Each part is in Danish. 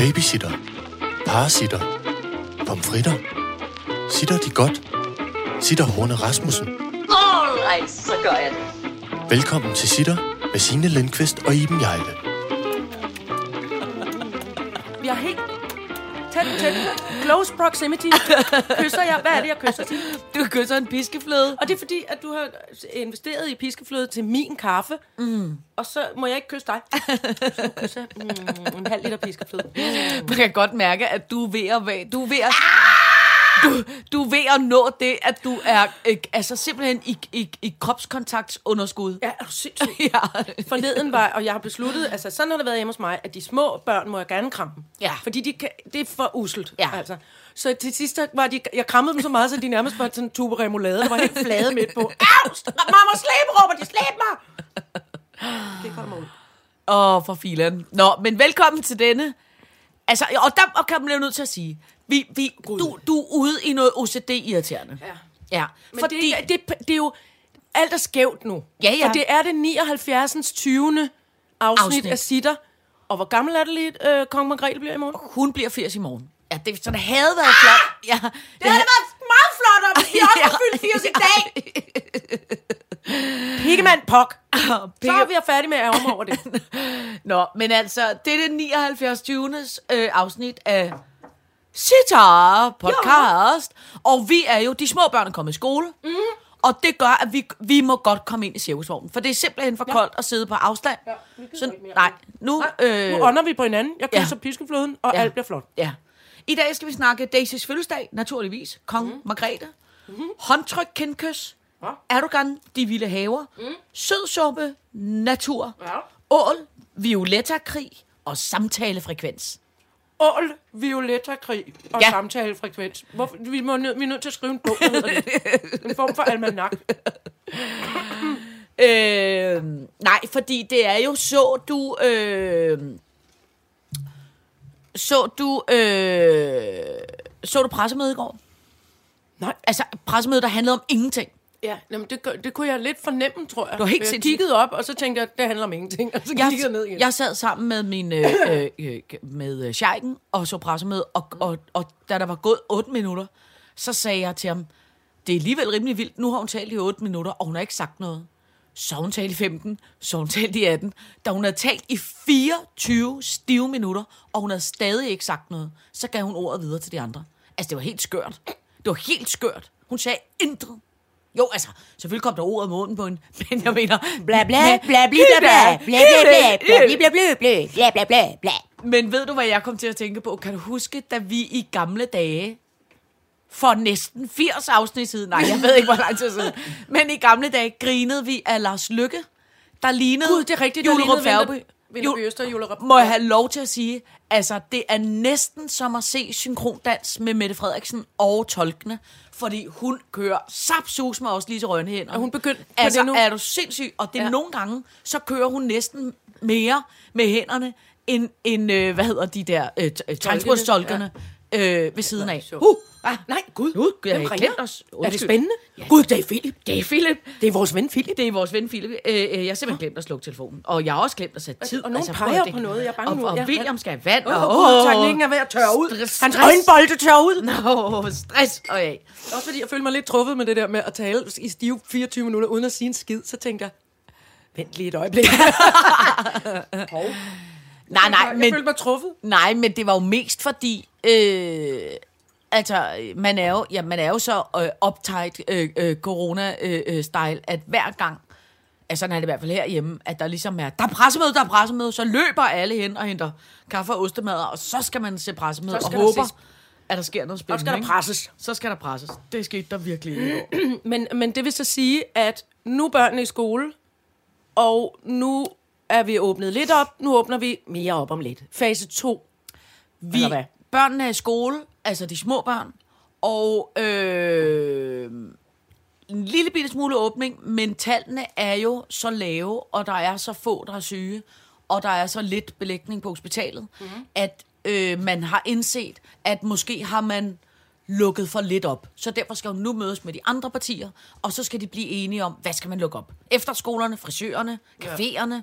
Babysitter. Parasitter. Pomfritter. Sitter de godt? Sitter Horne Rasmussen. Alright, så gør jeg det. Velkommen til Sitter med Signe Lindqvist og Iben Jejle. Vi har helt tæt, tæt, close proximity. Kysser jeg? Hvad er det, jeg kysser til? Du kysser en piskefløde. Og det er fordi, at du har investeret i piskefløde til min kaffe. Mm. Og så må jeg ikke kysse dig. Så kysser mm, en halv liter piskefløde. Man kan godt mærke, at du er ved at, du er ved at, du, du er ved at nå det, at du er øh, altså simpelthen i, i, i kropskontaktsunderskud. Ja, er du sindssyg? ja. Forleden var, og jeg har besluttet, altså sådan har det været hjemme hos mig, at de små børn må jeg gerne kramme. Ja. Fordi de kan, det er for uselt. Ja. Altså. Så til sidst var de, jeg krammede dem så meget, så de nærmest var sådan en tube remoulade, der var helt flade midt på. Au! Mamma, slæb, råber de, slæb mig! Det kommer ud. Åh, oh, for filen. Nå, men velkommen til denne. Altså, og der og kan man jo nødt til at sige, vi, vi, du, du er ude i noget OCD-irriterende. Ja. Ja, Men Fordi... det, det, det er jo... Alt er skævt nu. Ja, ja. For det er det 79. 20. afsnit, Afsnit. af Sitter. Og hvor gammel er det lige, øh, Kong Margrethe bliver i morgen? hun bliver 80 i morgen. Ja, det, så det havde været flot. Ja, det, Det havde været meget flot, om vi også Ja. fyldt 80 i dag. Pikkemand pok. Så er vi færdige med at over det. Nå, men altså, det er det 79. 20. Øh, afsnit af Sitar podcast. Og vi er jo, de små børn er kommet i skole. Mm. Og det gør, at vi, vi må godt komme ind i cirkusvognen. For det er simpelthen for ja. koldt at sidde på afstand. Ja, så, nej, nu... Nej, øh, nu ånder vi på hinanden. Jeg kysser ja. piskefløden, og Ja. alt bliver flot. Ja. I dag skal vi snakke Daisys fødselsdag, naturligvis. Kong mm. Margrethe. Mm-hmm. Håndtryk, kindkys. Ja. Erdogan, de vilde haver. Mm. Sødsuppe, natur. Ja. Ål, violetta-krig og samtalefrekvens. Ål, violetta, krig og Ja. samtalefrekvens. Hvorfor? Vi, må, nød- vi er nødt til at skrive en bog, der hedder det. En form for almanak. Øh, nej, fordi det er jo så du... Øh, så du... Øh, så du pressemødet i går? Nej. Altså, pressemødet, der handlede om ingenting. Ja, jamen det, det kunne jeg lidt fornemme, tror jeg. Du har helt jeg sindssygt. kiggede op, og så tænkte jeg, det handler om ingenting. Og så jeg, kiggede jeg ned igen. jeg sad sammen med min øh, øh, øh, med øh, Scheiken og så pressemøde, og, og, og da der var gået 8 minutter, så sagde jeg til ham, det er alligevel rimelig vildt, nu har hun talt i 8 minutter, og hun har ikke sagt noget. Så hun talt i 15, så hun talt i 18. Da hun havde talt i 24 stive minutter, og hun havde stadig ikke sagt noget, så gav hun ordet videre til de andre. Altså, det var helt skørt. Det var helt skørt. Hun sagde intet. Jo, altså, selvfølgelig kom der ordet mod munden på hende, men jeg mener... Bla bla bla bla bla bla bla bla bla bla bla bla bla. Men ved du, hvad jeg kom til at tænke på? Kan du huske, da vi i gamle dage, for næsten 80 afsnit siden, nej, jeg ved ikke, hvor lang tid siden, men i gamle dage grinede vi af Lars Lykke, der lignede Gud, det er rigtigt, Julerup. Vinter- Vinterby Øster og Julerup. Må jeg have lov til at sige, altså det er næsten som at se synkrondans med Mette Frederiksen og tolkene, fordi hun kører sapsus med os lige til rønhænder. Er hun begyndt på altså, det nu? er du sindssyg? Og det er ja. Ja. nogle gange, så kører hun næsten mere med hænderne, end, end øh, hvad hedder de der øh, øh, tegnsprogstolkerne øh, ved siden af. Uh, ah, Nej, gud. Gud, jeg Hvem har ringer? glemt os. Er det Undskyld. spændende? Ja. Gud, det er Philip. det er Philip. Det er vores ven Philip. Det er vores ven Philip. Øh, øh, jeg har simpelthen glemt at slukke telefonen. Og jeg har også glemt at sætte tid. og nogen prøv peger det- på noget. Jeg er bange og, nu. Og Ja. William skal have vand. Åh, og, oh, teknikken er ved at tørre ud. Stress. Hans øjenbolde tørrer ud. Nå, stress. Og ja. Også fordi jeg følte mig lidt truffet med det der med at tale i stive 24 minutter uden at sige en skid. Så tænkte jeg, vent lige et øjeblik. Nej, nej, jeg men, følte mig truffet. nej, men det var jo mest fordi... Øh, altså, man er jo, ja, man er jo så øh, uptight øh, øh, corona-style, at hver gang, altså sådan er det i hvert fald herhjemme, at der ligesom er, der er pressemøde, der er pressemøde, så løber alle hen og henter kaffe og ostemad, og så skal man se pressemøde Så og håber, ses- at der sker noget Så spændende. skal der presses. Så skal der presses. Det skete der virkelig ikke. Men, men det vil så sige, at nu er børnene i skole, og nu er vi åbnet lidt op. Nu åbner vi mere op om lidt. Fase 2. Vi, Eller hvad? børnene er i skole, altså de små børn, og øh, en lille bitte smule åbning, men tallene er jo så lave, og der er så få, der er syge, og der er så lidt belægning på hospitalet, Mhm. mm. at øh, man har indset, at måske har man lukket for lidt op. Så derfor skal hun nu mødes med de andre partier, og så skal de blive enige om, hvad skal man lukke op. Efterskolerne, frisørerne, caféerne,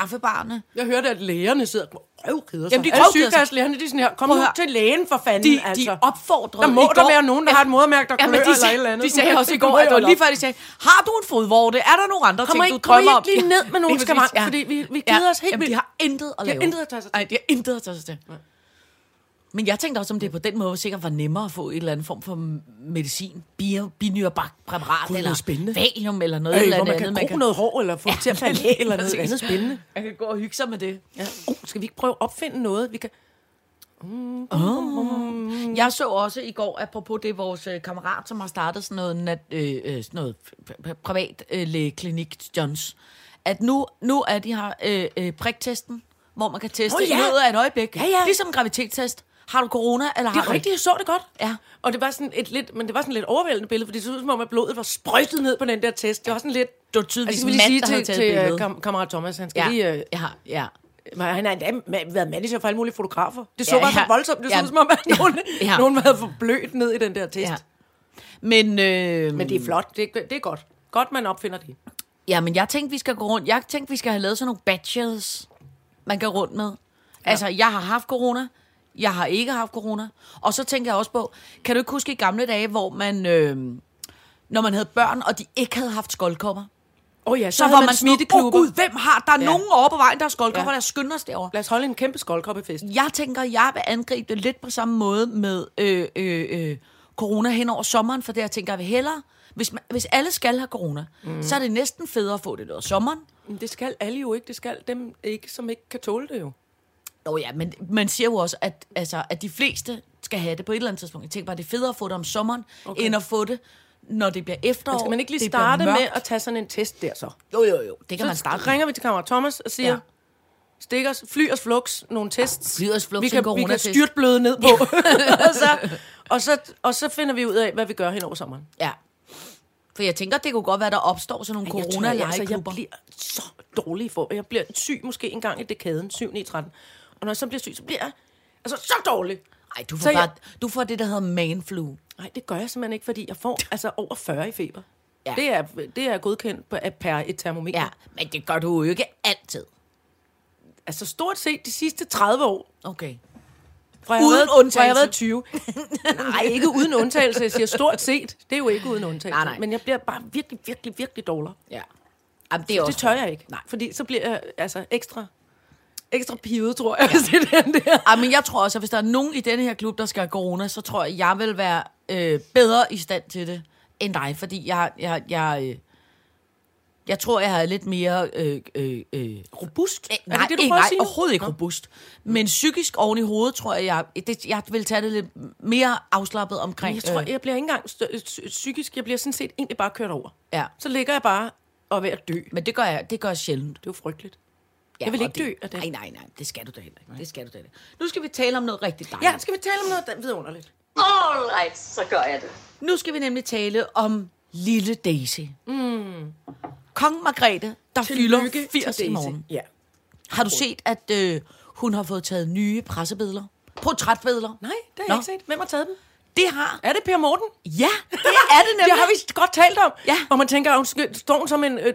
kaffebarne. Jeg hørte, at lægerne sidder og røvkeder sig. Jamen, de Alle sygeplejerslægerne, de er sådan her, kom nu til lægen for fanden, De, altså. de opfordrede Der må i der går, være nogen, der har et modermærke, der Ja, klør de, eller et eller andet. de sagde også i går, at det var lige før, de sagde, har du en fodvorte? Er der nogle andre Kommer ting, du drømmer om? ikke lige ned med nogle skavanker, fordi vi- vi keder os helt vildt. de har intet at De har lave. intet at tage sig til. Nej, de har intet at tage sig til. Men jeg tænkte også, om det på den måde sikkert var nemmere at få et eller andet form for medicin, bio, binyrepræparat, Gud, eller spændende. valium, eller noget Øh, eller hvor andet. man kan andet, gro noget hår, eller få det til at falde af, eller noget andet spændende. Man kan gå og hygge sig med det. Ja. Uh, skal vi ikke prøve at opfinde noget? Vi kan... Jeg så også i går, apropos det, vores øh, kammerat, som har startet sådan noget, nat, øh, øh, sådan noget privat øh, lægeklinik, Johns, at nu, nu er de her øh, øh, priktesten, hvor man kan teste oh, ja. ja. i løbet af et øjeblik. Ja, ja. Ligesom en gravitetstest. Har du corona, eller Det har er du rigtigt, jeg så det godt. Ja. Og det var sådan et lidt, men det var sådan et lidt overvældende billede, fordi det så ud som om, at blodet var sprøjtet ned på den der test. Det var sådan lidt... Det var tydeligvis Altså, mand, sige der havde til, taget til billedet. uh, kam- kammerat Thomas, han skal Ja, lige... Uh, ja, ja. men han har endda ma- været manager for alle mulige fotografer. Det så Ja, bare så ja. voldsomt. Det så Ja. ud som om, at nogen, Ja. nogen havde for blødt ned i den der test. ja. Men, øh, Men det er flot. Det, det er godt. Godt, man opfinder det. Ja, men jeg tænkte, vi skal gå rundt. Jeg tænkte, vi skal have lavet sådan nogle badges, man kan rundt med. Ja. Altså, jeg har haft corona. Jeg har ikke haft corona. Og så tænker jeg også på, kan du ikke huske i gamle dage, hvor man, øh, når man havde børn, og de ikke havde haft skoldkopper, Åh oh ja, så, så var man man sådan, åh smitteklubber. gud, hvem har, der er Ja. nogen over på vejen, der har skoldkopper, Ja. ja. der skynder os derovre. Lad os holde en kæmpe skoldkoppefest. Jeg tænker, jeg vil angribe det lidt på samme måde med øh, øh, øh, corona hen over sommeren, for det jeg tænker, jeg vil hellere, hvis, man, hvis alle skal have corona, mm. så er det næsten federe at få det over sommeren, Men det skal alle jo ikke. Det skal dem ikke, som ikke kan tåle det jo. Nå ja, men man siger jo også, at, altså, at de fleste skal have det på et eller andet tidspunkt. Jeg tænker bare, det er federe at få det om sommeren, okay. end at få det, når det bliver efterår. Men skal man ikke lige starte med at tage sådan en test der så? Jo, jo, jo. Det kan Så man starte med. ringer vi til kammerat Thomas og siger, Ja. stik os, fly os flux, nogle tests. Fly os flux, vi kan, vi kan coronatest. styrtbløde ned på. og, så, og, så, og så finder vi ud af, hvad vi gør hen over sommeren. Ja. For jeg tænker, det kunne godt være, der opstår sådan nogle Jeg, tør- corona altså, jeg bliver så dårlig for. Jeg bliver syg måske en gang i dekaden, 7 9 13. Og når jeg så bliver syg, så bliver jeg altså så dårlig. Ej, du får, Så jeg- bare, du får det, der hedder manflu. Nej, det gør jeg simpelthen ikke, fordi jeg får altså over 40 i feber. Ja. Det, er, det er godkendt på, per et termometer. Ja, men det gør du jo ikke altid. Altså stort set de sidste 30 år. Okay. Fra jeg Uden været, Fra jeg undtagelse. har været 20. Nej, ikke uden undtagelse. Jeg siger stort set. Det er jo ikke uden undtagelse. Nej, nej. Men jeg bliver bare virkelig, virkelig, virkelig dårlig. Ja. Jamen, det, er Det også tør jeg ikke. Nej. Fordi så bliver jeg altså ekstra, ekstra pivet, tror jeg. Ja. Det er den der. Ej, men jeg tror også, at hvis der er nogen i denne her klub, der skal have corona, så tror jeg, jeg vil være øh, bedre i stand til det end dig, fordi jeg, jeg, jeg, øh, jeg tror, jeg har lidt mere... Øh, øh, øh, Robust? Er nej, det det, du ikke, nej sige? overhovedet ikke robust. Men psykisk oven i hovedet, tror jeg, jeg, det, jeg vil tage det lidt mere afslappet omkring. Jeg tror, øh, jeg bliver ikke engang stø- psy- psykisk. Jeg bliver sådan set egentlig bare kørt over. ja. Så ligger jeg bare og er ved at dø. Det Men det gør jeg, det gør jeg sjældent. er jo frygteligt. Ja, Jeg vil ikke dø af det. Nej, nej, nej. Det skal du da heller ikke. Det skal du da heller. Nu skal vi tale om noget rigtig dejligt. Ja, skal vi tale om noget der- vidunderligt? All right, så gør jeg det. Nu skal vi nemlig tale om lille Daisy. Mm. Kong Margrethe, der fylder Tillykke 80 til i morgen. Ja. Har du set, at øh, hun har fået taget nye pressebilleder? Portrætbilleder? Nej, det har jeg Nå. ikke set. Hvem har taget dem? Det har. Er det Per Morten? Ja, det er det nemlig. Det har vi godt talt om. Ja. Hvor man tænker, hun står hun som en, øh,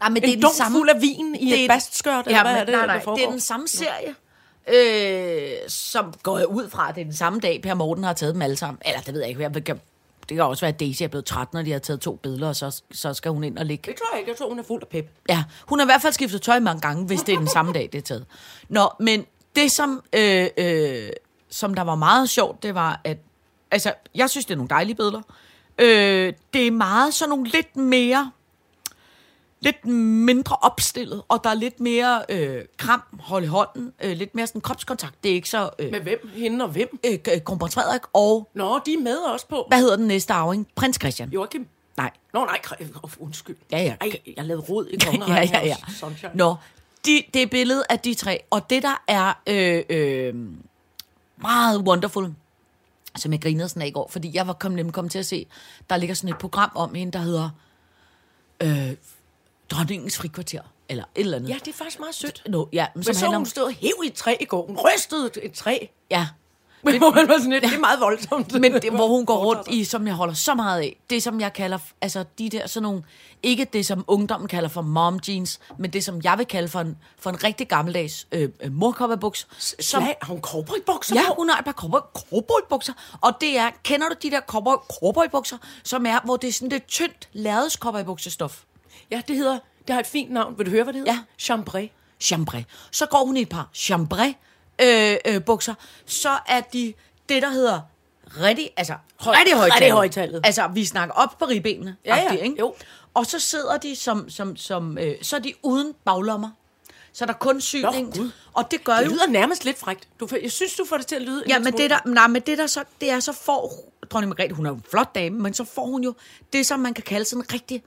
Nej, men det er en dunk samme... fuld af vin i det et bastskørt, eller Ja, hvad men, er det, nej, der nej, foregår? det er den samme serie, øh, som går jeg ud fra, at det er den samme dag, Per Morten har taget dem alle sammen. Eller det ved jeg ikke, jeg kan, det kan også være, at Daisy er blevet træt, når de har taget to billeder, og så, så skal hun ind og ligge. Det tror jeg ikke. Jeg tror, hun er fuld af pep. Ja, hun har i hvert fald skiftet tøj mange gange, hvis det er den samme dag, det er taget. Nå, men det, som, øh, øh, som der var meget sjovt, det var, at altså, jeg synes, det er nogle dejlige billeder. Øh, det er meget sådan nogle lidt mere, lidt mindre opstillet, og der er lidt mere øh, kram, hold i hånden, øh, lidt mere sådan kropskontakt. Det er ikke så øh, Med hvem? Hende og hvem? øh, kronprins Frederik og, Nå, de er med også på. hvad hedder den næste arving? Prins Christian. Joachim. Nej, Nå, nej, undskyld. Ja, ja. Ej, jeg lavede rod i ja, kongerækken. ja, ja. Sunshine. Nå, de, det er billedet af de tre, og det der er øh, øh, meget wonderful, som jeg grinede sådan af i går, fordi jeg var kommet, nemlig kommet til at se, der ligger sådan et program om hende, der hedder øh, Dronningens Frikvarter, eller et eller andet. Ja, det er faktisk meget sødt. Nå, ja, men Men som så handler hun om, stod og i et træ i går. Hun rystede et træ. ja, Men hvor man var sådan lidt, det er meget voldsomt. Men det, hvor hun går rundt i, som jeg holder så meget af, det som jeg kalder, altså de der sådan nogle, ikke det som ungdommen kalder for mom jeans, men det som jeg vil kalde for en, for en rigtig gammeldags øh, øh, morkopperbuks. Som, Slag, har hun cowboybukser ja, hun har et par cowboy, cowboybukser, og det er, kender du de der cowboy, cowboybukser, som er, hvor det er sådan lidt tyndt lærreds cowboybuksestof? Ja, det hedder, det har et fint navn. Vil du høre, hvad det hedder? Ja. Chambray. chambray. Så går hun i et par chambray øh, øh, bukser, så er de det, der hedder rigtig, altså Høj- rigtig højtallet. rigtig højtallet. Altså, vi snakker op på ribbenene. Ja, ja, ikke? jo. Og så sidder de som, som, som øh, så er de uden baglommer. Så er der kun syning. Gud. og det gør Det jo... lyder nærmest lidt frækt. Du, jeg synes, du får det til at lyde... Ja, men det der, nej, men det der så, det er så får dronning Margrethe, hun er jo en flot dame, men så får hun jo det, som man kan kalde sådan en rigtig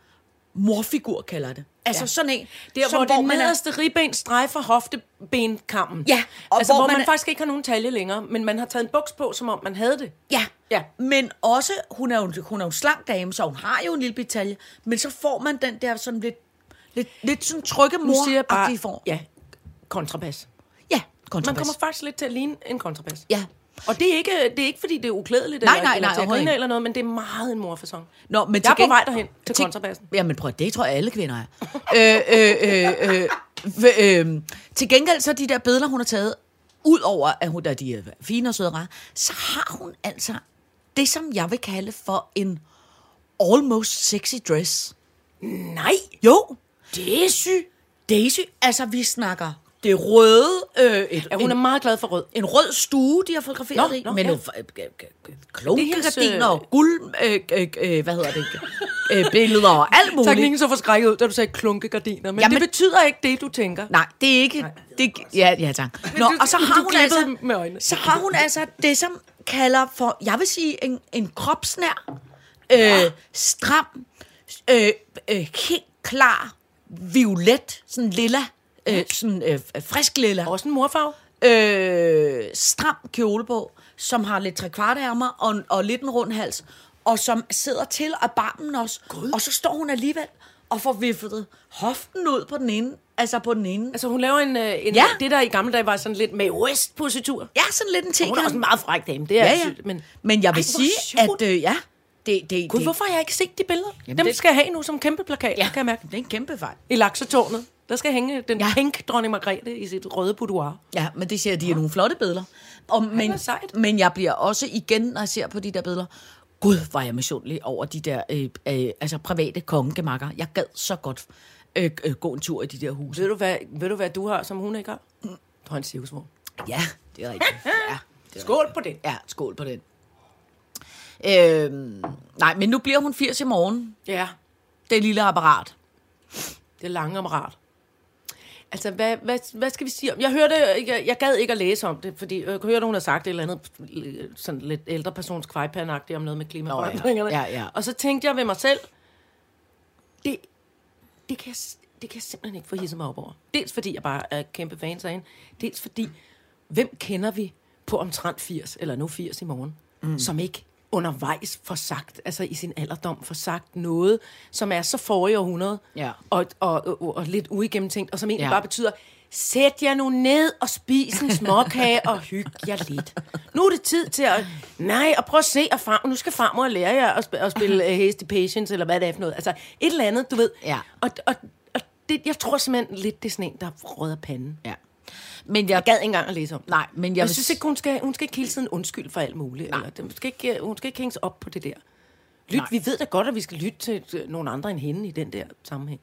morfigur, kalder det. Altså Ja. sådan en, Der, som, hvor det man er- nederste ribben strejfer hoftebenkammen. Ja, og altså, hvor, hvor man, man er- faktisk ikke har nogen talje længere, men man har taget en buks på, som om man havde det. Ja. Ja. Men også, hun er jo, hun er jo en slank dame, så hun har jo en lille detalje, men så får man den der sådan lidt, lidt, lidt sådan trygge mor siger bare, form. ja, kontrabas. Ja, Man kontrabas. kommer faktisk lidt til at ligne en kontrabas. Ja. Og det er ikke, det er ikke fordi det er uklædeligt Nej, eller, nej, eller nej, til grine ikke. eller noget, men det er meget en morfasong. Nå, men Jeg til er på vej derhen til kontrabassen. Jamen prøv det tror jeg alle kvinder er. øh, øh, øh, øh, øh, til gengæld så de der billeder, hun har taget, ud over at hun, der de er fine og søde og rare, så har hun altså det, som jeg vil kalde for en almost sexy dress. Nej, Jo, Daisy. Daisy, altså vi snakker det røde, øh, et, Ja, hun er en, meget glad for rød. en rød stue, de har fotograferet Nå, i, nå, med ja. øh, øh, klunkegardiner øh, og guld, øh, øh, øh, hvad hedder det, øh, billeder og alt muligt. Teknikken så forskrækket ud, da du sagde klunkegardiner. Men Jamen- det betyder ikke det, du tænker. Nej, det er ikke... Det, ja, ja, tak. Nå, du- og så har hun altså... med øjnene. Så har hun altså det, som kalder for, jeg vil sige, en, en kropsnær, øh, stram, øh, øh, helt klar, violet, sådan lilla, øh, sådan øh, frisk lilla, Også en morfarve. øh, stram kjole på, som har lidt trekvartærmer og, og lidt en rund hals, og som sidder til af barmen også. God. Og så står hun alligevel og får viftet hoften ud på den ene, altså på den ene. Altså, hun laver en, øh, en Ja. det, der i gamle dage var sådan lidt med West-positur. Ja, sådan lidt en ting. Hun er også en meget fræk dame, det er Ja, ja, sygt, men... Men jeg vil Ej, sige, sjovt. at øh, ja, det, det, Gud, det, hvorfor har jeg ikke set de billeder? Jamen, Dem det- skal jeg have nu som kæmpe plakat, Ja, kan jeg mærke. det er en kæmpe fejl. I laksetårnet. Der skal hænge den Ja. pink dronning Margrethe i sit røde boudoir. Ja, men det ser de er nogle flotte billeder. Og, men, sejt. men jeg bliver også igen, når jeg ser på de der billeder, gud, var jeg misundelig over de der øh, øh, altså private kongemakker. Jeg gad så godt øh, øh, gå en tur i de der huse. Ved du, hvad, ved du, hvad du har, som hun ikke har? Du har en cirkusvogn. Ja, det er rigtigt. Ja, det er Skål på det. Ja, skål på den. Øhm, nej, men nu bliver hun 80 i morgen. Ja, Det lille apparat. det er lange apparat. Altså, hvad, hvad, hvad skal vi sige om? Jeg hørte, jeg, jeg gad ikke at læse om det, fordi jeg hørte, hun har sagt et eller andet øh, sådan lidt ældre persons kvejpanagtigt om noget med klimaforandringerne. Ja. Ja, ja. Og så tænkte jeg ved mig selv, det, det, kan jeg, det kan jeg simpelthen ikke få hisset mig op over. Dels fordi jeg bare er kæmpe fan af hende, dels fordi, hvem kender vi på omtrent 80, eller nu 80 i morgen, mm. som ikke undervejs får sagt, altså i sin alderdom får sagt noget, som er så forrige århundrede, Ja. og, og, og, og lidt uigennemtænkt, og som egentlig Ja. bare betyder, sæt jer nu ned og spis en småkage og hyg jer lidt. Nu er det tid til at, nej, og prøv at se, og far, nu skal farmor lære jer at, sp- at spille uh, Hasty Patience, eller hvad det er for noget. Altså et eller andet, du ved. Ja. Og, og, og det, jeg tror simpelthen lidt, det er sådan en, der rød af panden. Ja. Men jeg, Jeg gad ikke engang at læse om det. Nej, men jeg jeg, vil synes ikke, hun skal, hun skal ikke hele tiden undskylde for alt muligt. Eller, det- hun, skal ikke, hun skal ikke hænges op på det der. Lyt, Nej. vi ved da godt, at vi skal lytte til øh, nogle andre end hende i den der sammenhæng.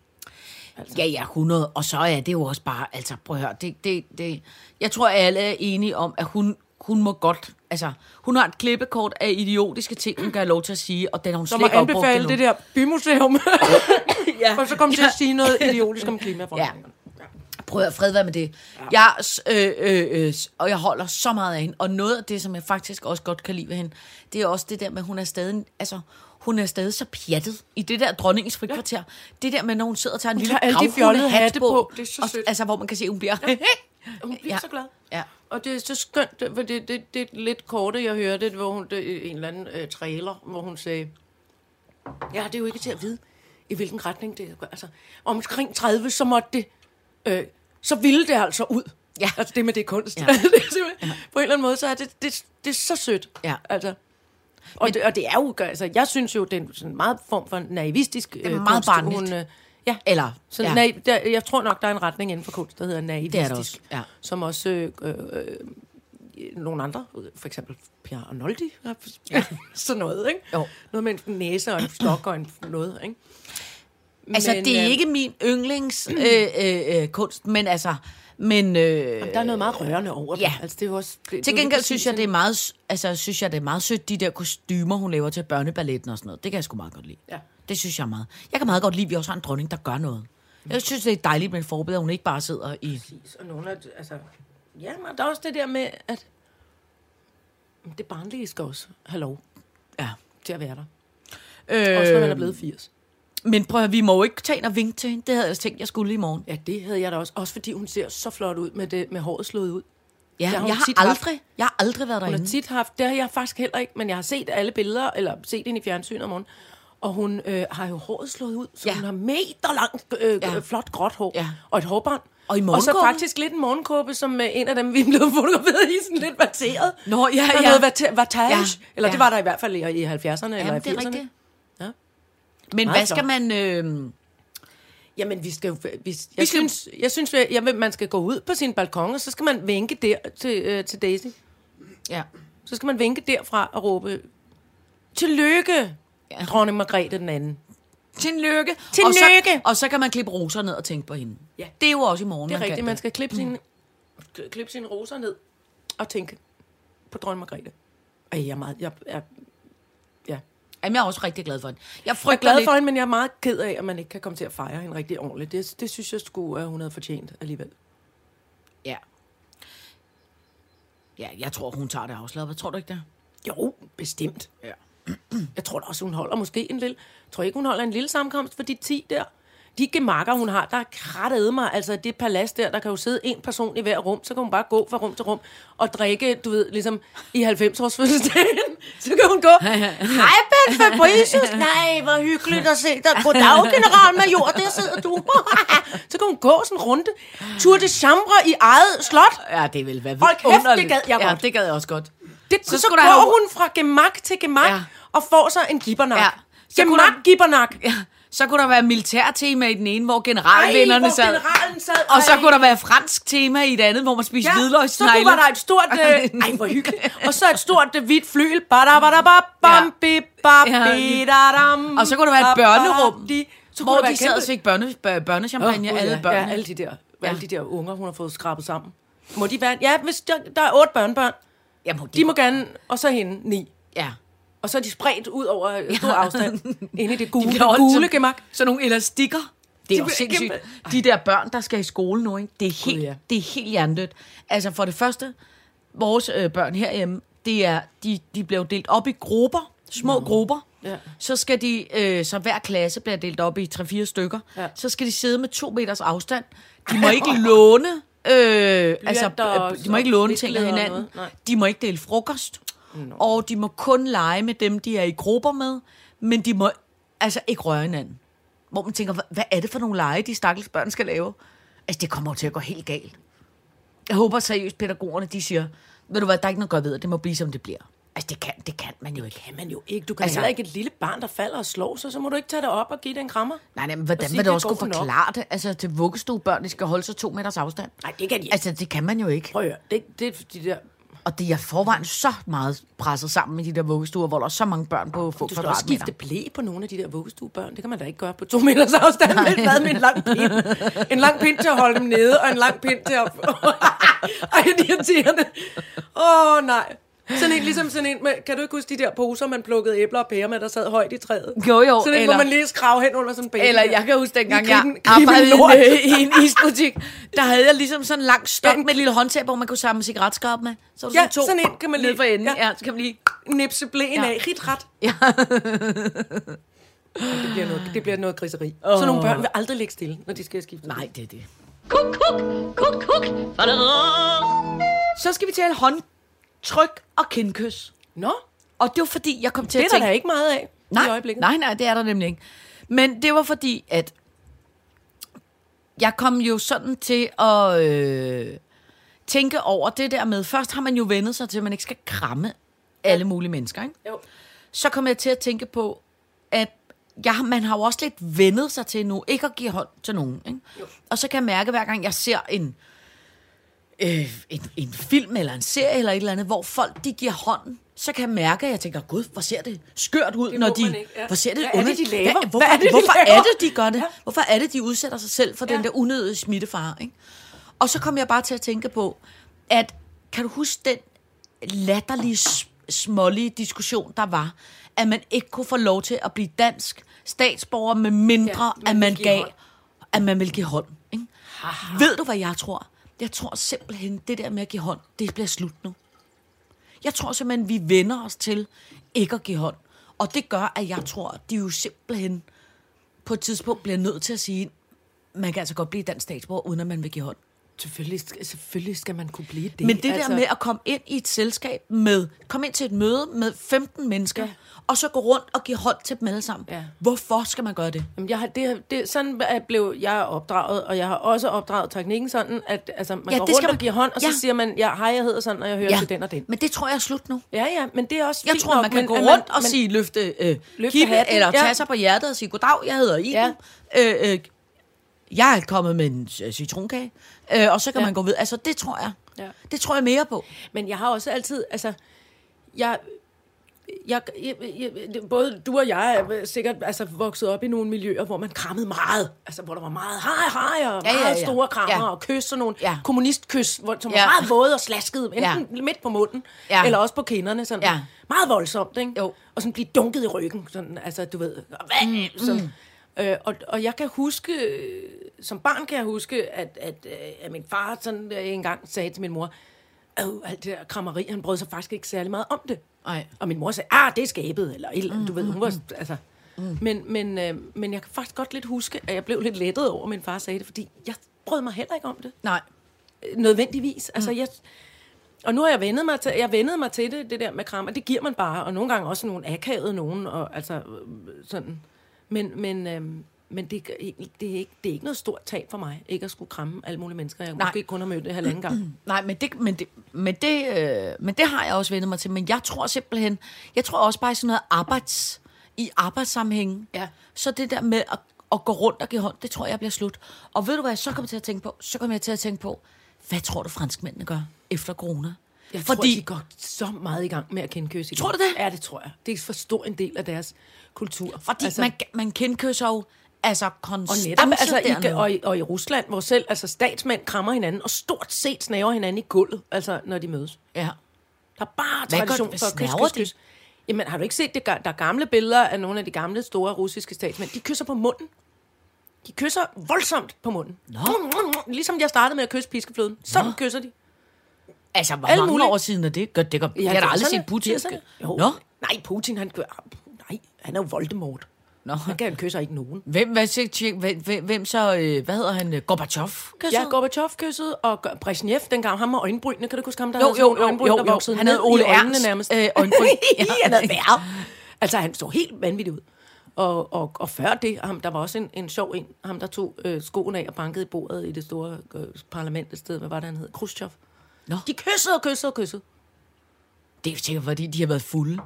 Ja, ja, 100. Og så er det jo også bare, altså prøv at høre, det, det, det, jeg tror, alle er enige om, at hun, hun må godt, altså, hun har et klippekort af idiotiske ting, hun kan have lov til at sige, og den har hun Så slet ikke opbrugt anbefale det der bymuseum. Ja. og så kom til Ja. at sige noget idiotisk om klimaforandringerne. Prøv at fred være med det. Ja. Jeg, øh, øh, øh, og jeg holder så meget af hende. Og noget af det, som jeg faktisk også godt kan lide ved hende, det er også det der med, at hun er stadig, altså, hun er stadig så pjattet i det der dronningens frikvarter. Ja. Det der med, når hun sidder og tager en Hun lille fjollede hat hatte på. Det er så og, sødt. Altså, hvor man kan se, at hun bliver... Hun bliver Ja. ja. så glad. Ja. Og det er så skønt, for det, det, det er lidt korte, jeg hørte, hvor hun, det, en eller anden øh, trailer, hvor hun sagde, ja, det er jo ikke til at vide, i hvilken retning det er. Altså, omkring 30, så måtte det, øh, så ville det altså ud. Ja. Altså det med det kunst. Ja. Det er ja. på en eller anden måde, så er det, det, det er så sødt. Ja. Altså. Og, Men, det, og det er jo, altså, jeg synes jo, det er en sådan meget form for naivistisk det er meget barnligt. Hun, øh, ja, Eller, så ja. naiv, der, jeg tror nok, der er en retning inden for kunst, der hedder naivistisk. Det er der også, ja. Som også øh, øh, øh, nogle andre, for eksempel Pierre Arnoldi, ja. sådan noget, ikke? Jo. Noget med en næse og en stok og en noget, ikke? Altså, Men, det er øh, ikke min yndlings øh, øh, øh, kunst, men altså... Men, øh, Jamen, der er noget meget rørende over det. Ja. Altså, det er også, det, er til gengæld synes jeg, det er meget, altså, synes jeg, det er meget sødt, de der kostymer, hun laver til børneballetten og sådan noget. Det kan jeg sgu meget godt lide. Ja. Det synes jeg er meget. Jeg kan meget godt lide, at vi også har en dronning, der gør noget. Jeg synes, det er dejligt med en forbillede, at hun ikke bare sidder i... Præcis, og nogle af, altså, ja, men der er også det der med, at det barnlige skal også have lov Ja. til at være der. Øh, Også når man er blevet 80. Men prøv at vi må jo ikke tage og vinke til hende. Det havde jeg tænkt, jeg skulle i morgen. Ja, det havde jeg da også. Også fordi hun ser så flot ud med, det, med håret slået ud. Ja, har jeg, hun har tit haft. aldrig, jeg har aldrig været Hun derinde. har tit haft, det har jeg faktisk heller ikke, men jeg har set alle billeder, eller set hende i fjernsynet om morgenen, og hun øh, har jo håret slået ud, så Ja. hun har meter langt, øh, Ja. flot gråt hår, Ja. og et hårbånd. Og i Og så faktisk lidt en morgenkåbe, som øh, en af dem, vi blev fotograferet i, sådan lidt vateret. Nå, ja, ja. noget vata- vatage, Ja, eller ja. det var der i hvert fald i, i 70'erne eller i Jamen, det er 80'erne. rigtigt. Men hvad skal man... Øh, Jamen, vi skal. Vi, jeg, Vi skal- synes, jeg synes, jeg, jeg, man skal gå ud på sin balkon, og så skal man vinke der til, øh, til Daisy. ja. Så skal man vinke derfra og råbe, Tillykke, Ja. dronning Margrethe den anden. Tillykke. Tillykke. Og så, og så kan man klippe roser ned og tænke på hende. Ja. Det er jo også i morgen, Det er man rigtigt, kan man skal klippe sine, klippe sine roser ned og tænke på dronning Margrethe. Ej, jeg er meget... Jeg er, ja. Jamen, jeg er også rigtig glad for hende. Jeg Jeg er glad lidt. for hende, men jeg er meget ked af, at man ikke kan komme til at fejre hende rigtig ordentligt. Det, det synes jeg skulle, at hun havde fortjent alligevel. Ja. Ja, jeg tror, hun tager det afslappet. Tror du ikke det? Jo, bestemt. Ja. Jeg tror da også, hun holder måske en lille... Jeg tror ikke, hun holder en lille sammenkomst for de 10 der. De gemakker, hun har, der er krattet mig. Altså, det palads der, der kan jo sidde en person i hver rum. Så kan hun bare gå fra rum til rum og drikke, du ved, ligesom i 90-års fødselsdagen. Så kan hun gå. Hej, Ben Fabricius. Nej, hvor hyggeligt at se dig. Goddag, generalmajor. Der sidder du. så kan hun gå sådan en runde. Tour de chambre i eget slot. Ja, det vil være Hold kæft, det gad jeg Ja, godt. det gad jeg også godt. Det, Så så, så går have- hun fra gemak til gemak Ja. ja. og får sig en gibbernak. Ja. Ja. Så Gemak, der- gibbernak. Ja, så kunne der være militærtema i den ene, hvor Ej, generalvinderne hvor sad. generalen sad. Og så Ej. kunne der være fransk tema i det andet, hvor man spiste ja, så hvidløgssnegle. var der et stort... Øh, ej, hvor hyggeligt. Og så et stort øh, hvidt flyl. Bada, bada, ba, bam, bi, ba, Ja. bi, da, dam, Og så kunne der være et børnerum. Så hvor de sad og fik børne, bør- børnechampagne, Åh, alle børnene. Ja, alle de der, Ja. alle de der unger, hun har fået skrabet sammen. Må de være... Ja, hvis der, der er otte børnebørn. Ja, må de, De må gerne... Og så hende, ni. ja. Og så er de spredt ud over stor afstand. Inde i det De gule, holdt gule gemak. Sådan nogle elastikker. Det er De jo sindssygt. kæmpe- De der børn, der skal i skole nu, ikke? Det, er helt, ja. det er helt hjernedødt. Altså for det første, vores øh, børn herhjemme, det er, de, de bliver delt op i grupper, små grupper. Ja. Så skal de, øh, så hver klasse bliver delt op i 3-4 stykker. Ja. Så skal de sidde med to meters afstand. De må ikke låne, øh, altså, øh, de må ikke låne ting af hinanden. De må ikke dele frokost. No. Og de må kun lege med dem, de er i grupper med. Men de må altså ikke røre hinanden. Hvor man tænker, hvad, er det for nogle lege, de stakkels børn skal lave? Altså, det kommer jo til at gå helt galt. Jeg håber seriøst, pædagogerne, de siger, ved du hvad, der er ikke noget godt ved, det må blive, som det bliver. Altså, det kan, det kan man jo ikke. kan man jo ikke. Du kan Altså- heller ikke et lille barn, der falder og slår sig, så må du ikke tage det op og give det en krammer. Nej, nej, men hvordan vil du det også kunne forklare det? Altså, til vuggestuebørn, de skal holde sig to meters afstand. Nej, det kan de ikke. Altså, det kan man jo ikke. Prøv at høre. Det, det de der... Og det er forvejen så meget presset sammen med de der vuggestuer, hvor der er så mange børn på få Du skal også skifte blæ på nogle af de der vuggestuebørn. Det kan man da ikke gøre på to meters afstand. Med et bad med en lang pind. En lang pind til at holde dem nede, og en lang pind til at... Ej, det er irriterende. Åh, oh, nej. Sådan en, ligesom sådan en med, kan du ikke huske de der poser, man plukkede æbler og pærer med, der sad højt i træet? Jo, jo, Sådan en, eller- hvor man lige skrave hen under sådan en baby. Eller jeg kan huske dengang, I jeg arbejdede i i en isbutik. Der havde jeg ligesom sådan en lang stok Ja, med et lille håndtag, hvor man kunne samle cigaretskarp med. Så var Ja, sådan to sådan en kan man lige- for enden. Ja. ja. så kan man lige... Nipse blæen Ja. af. Rit ret. Ja. Det bliver noget, det bliver noget griseri. Oh. Så nogle børn vil aldrig ligge stille, når de skal skifte. Nej, det er det. Kuk, kuk, kuk, kuk. Så skal vi tale håndtryk og kindkys. Nå, Og det var fordi, jeg kom til det er at der tænke... da ikke meget af i Nej, øjeblikket. nej, nej, det er der nemlig ikke. Men det var fordi, at jeg kom jo sådan til at... Øh, tænke over det der med, først har man jo vendet sig til, at man ikke skal kramme alle mulige mennesker, ikke? Jo. så kom jeg til at tænke på, at jeg, man har jo også lidt vendet sig til nu, ikke at give hånd til nogen. Ikke? Og så kan jeg mærke, hver gang jeg ser en, øh, en, en film eller en serie eller et eller andet, hvor folk de giver hånden, så kan jeg mærke, at jeg tænker, gud, hvor ser det skørt ud, Det når de... ikke, ja. Hvor ser det Hvad er det, de laver? Hvad, hvorfor, Hvad er det, de hvorfor er laver? det, de gør det? Hvorfor er det, de udsætter sig selv for ja. den der unødige smittefare? Ikke? Og så kom jeg bare til at tænke på, at kan du huske den latterlige, smålige diskussion, der var, at man ikke kunne få lov til at blive dansk statsborger, med mindre Ja, ja, man at man gav, hånd. at man vil give hånd. Ikke? Ved du, hvad jeg tror? Jeg tror simpelthen, det der med at give hånd, det bliver slut nu. Jeg tror simpelthen, vi vender os til ikke at give hånd. Og det gør, at jeg tror, at de jo simpelthen på et tidspunkt bliver nødt til at sige, man kan altså godt blive dansk statsborger, uden at man vil give hånd. Selvfølgelig, selvfølgelig skal man kunne blive det. Men det altså, der med at komme ind i et selskab med, komme ind til et møde med 15 mennesker, ja. Og så gå rundt og give hånd til dem alle sammen. Ja. Hvorfor skal man gøre det? Jamen, jeg har, det, det, sådan blev jeg opdraget, og jeg har også opdraget teknikken sådan, at altså, man Ja, går rundt skal og man- giver hånd, og Ja. så siger man, ja, hej, jeg hedder sådan, og jeg hører ja. til den og den. Men det tror jeg er slut nu. Ja, ja, men det er også Jeg tror, nok, man kan men, gå rundt og men, sige, løfte, øh, Løfte kippe, eller tage ja. sig på hjertet og sige, goddag, jeg hedder Iben. Ja. Øh, øh, jeg er kommet med en øh, citronkage, øh, og så kan ja. Man gå videre. Altså, det tror jeg. Ja. Det tror jeg mere på. Men jeg har også altid, altså, jeg, jeg, jeg, jeg, både du og jeg er sikkert altså, vokset op i nogle miljøer, hvor man krammede meget. Altså, hvor der var meget hej, hej, og Ja, ja, ja, meget ja. store krammer, Ja. og kys og nogle Ja. kommunistkys, hvor, som Ja. var meget våde og slaskede, enten Ja. midt på munden, Ja. eller også på kinderne. Sådan. Ja. Meget voldsomt, ikke? Jo. Og sådan blive dunket i ryggen, sådan, altså, du ved. Og, mm, sådan. Øh, og, og jeg kan huske, som barn kan jeg huske, at, at, øh, at min far sådan øh, engang sagde til min mor, øh, alt det der krammeri, han brød sig faktisk ikke særlig meget om det. Nej. Og min mor sagde, ah, det er skabet, eller et eller andet, du ved, hun var, altså... Men, men, øh, men jeg kan faktisk godt lidt huske, at jeg blev lidt lettet over, at min far sagde det, fordi jeg brød mig heller ikke om det Nej. øh, nødvendigvis. Altså, jeg, og nu har jeg vendet mig til, jeg vendet mig til det, det der med krammer. Det giver man bare, og nogle gange også nogle akavede nogen, og altså sådan. Men, men, øh, men det, er ikke- det, er ikke, det er ikke noget stort tab for mig, ikke at skulle kramme alle mulige mennesker, jeg Nej. måske kun har mødt det halvanden gang. Nej, men det, men, det, men, det, øh, men det har jeg også vendt mig til. Men jeg tror simpelthen, jeg tror også bare i sådan noget arbejds, i arbejdssammenhæng. Ja. Så det der med at, at gå rundt og give hånd, det tror jeg bliver slut. Og ved du hvad jeg så kommer til at tænke på? Så kommer jeg til at tænke på, hvad tror du franskmændene gør efter corona? Jeg Fordi, tror, de går så meget i gang med at kendkøse. Tror du det? Ja, det tror jeg. Det er for stor en del af deres kultur. Fordi altså, man, man kendkysser jo altså Og konstant netop altså, i, og, i, og i Rusland, hvor selv altså, statsmænd krammer hinanden, og stort set snaver hinanden i gulvet, altså, når de mødes. Ja. Der er bare Hvad tradition hvad for kys, kys, kys. Jamen, har du ikke set det? Der er gamle billeder af nogle af de gamle, store russiske statsmænd. De kysser på munden. De kysser voldsomt på munden. Nå. Ligesom jeg startede med at kysse piskefløden. Sådan Nå. kysser de. Altså, hvor Alle mange mulige- år siden er det? Gør, det gør, ja, jeg har da aldrig set Putin. 80'erne. Jo. Nå? Nej, Putin, han gør... Nej, han er jo Voldemort. Nå. Han kan kysser ikke nogen. Hvem, hvad, siger- hvem, hvem, så, øh, hvad hedder han, Gorbachev? Ja, Gorbachev kyssede, og Brezhnev dengang, ham med øjenbrynene. Kan du huske ham, der Jo, havde jo, jo, øjenbryn, jo, der jo. voksede Han havde Ole Ernst, nærmest? øh, øjenbryn. Ja. han havde været. Altså, han så helt vanvittig ud. Og, og, og før det, ham, der var også en, en sjov en, ham der tog øh, skoen af og bankede i bordet i det store øh, parlament et sted, hvad var det, han hed? Khrushchev. Nå. De kyssede og kyssede og kyssede. Det er jo sikkert, fordi de har været fulde.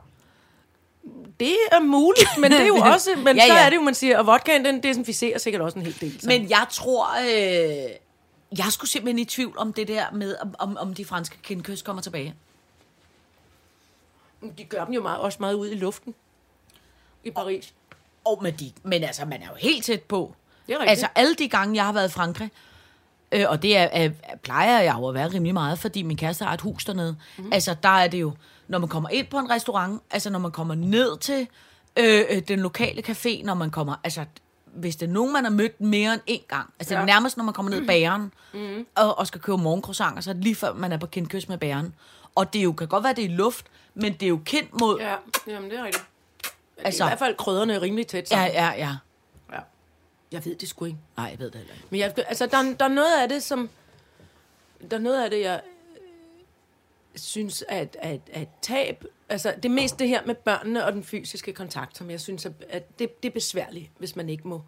Det er muligt, men det er jo også, men Ja, ja, så er det jo, man siger, og vodkaen, den desinficerer sikkert også en hel del. Så. Men jeg tror, øh, jeg skulle simpelthen i tvivl om det der med, om, om, de franske kindkys kommer tilbage. de gør dem jo meget, også meget ud i luften i Paris. Og med de, men altså, man er jo helt tæt på. Det er rigtigt. Altså, alle de gange, jeg har været i Frankrig, øh, og det er, er, plejer jeg jo at være rimelig meget, fordi min kæreste har et hus dernede. Mm. Altså, der er det jo, når man kommer ind på en restaurant, altså når man kommer ned til øh, øh, den lokale café, når man kommer, altså, hvis det er nogen, man har mødt mere end én gang, altså ja. Nærmest når man kommer ned i bageren, mm. og, og skal købe morgencroissanter, så er det lige før, man er på kindkys med bageren. Og det er jo, kan godt være, det er i luft, men det er jo kendt mod... Ja, jamen det er rigtigt. Altså- I hvert fald krydderne er rimelig tæt sammen. ja. ja. ja. Jeg ved det sgu ikke. Nej, jeg ved det heller ikke. Men jeg, altså, der, er- der er noget af det, som... Der er noget af det, jeg øh, synes, at, at, at tab... Altså, det er mest det her med børnene og den fysiske kontakt, som jeg synes, at, at det, det er besværligt, hvis man ikke må,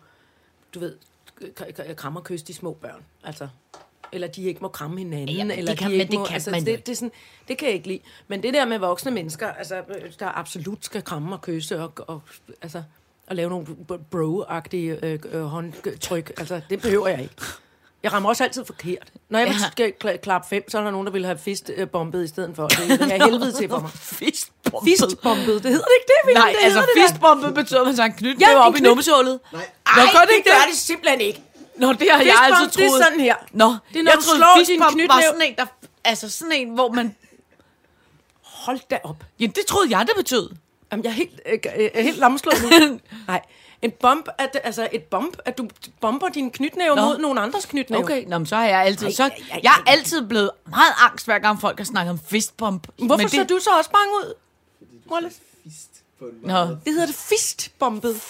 du ved, kramme og kysse de små børn. Altså, eller de ikke må kramme hinanden, Jamen, eller det kan- de ikke det må, kan altså, man det, det, er sådan, det kan jeg ikke lide. Men det der med voksne mennesker, altså, der absolut skal kramme og kysse og, og altså, og lave nogle bro-agtige øh, øh, håndtryk, altså, det behøver jeg ikke. Jeg rammer også altid forkert. Når jeg Ja. vil skal kla- klappe fem, så er der nogen, der vil have fistbombet i stedet for. Det er helvede til for mig. Fistbombet. Fistbombet, det hedder det ikke det, William? Nej, det altså det fistbombet betyder, at man tager en knyt Ja, op i numsehullet. Nej. Ej, Nå, gør det ikke gør det? det simpelthen ikke. Nå, det har jeg altid troet. det er sådan her. Nå, Det er, når jeg du slår din var knytnæve. sådan en, der... Altså sådan en, hvor man... Hold da op. Ja, det troede jeg, det betød. Jamen, jeg er helt, øh, øh, er helt lamslået nu. Nej. En bump, at, altså et bump, at du bomber din knytnæve Nå. mod nogen andres knytnæve. Okay, nå, men så har jeg altid... Ej, Så, ej, ej, jeg er ej. altid blevet meget angst, hver gang folk har snakket om fistbump. Hvorfor Men så det, du så også bange ud? Wallace? Nå, Det hedder det fistbombet.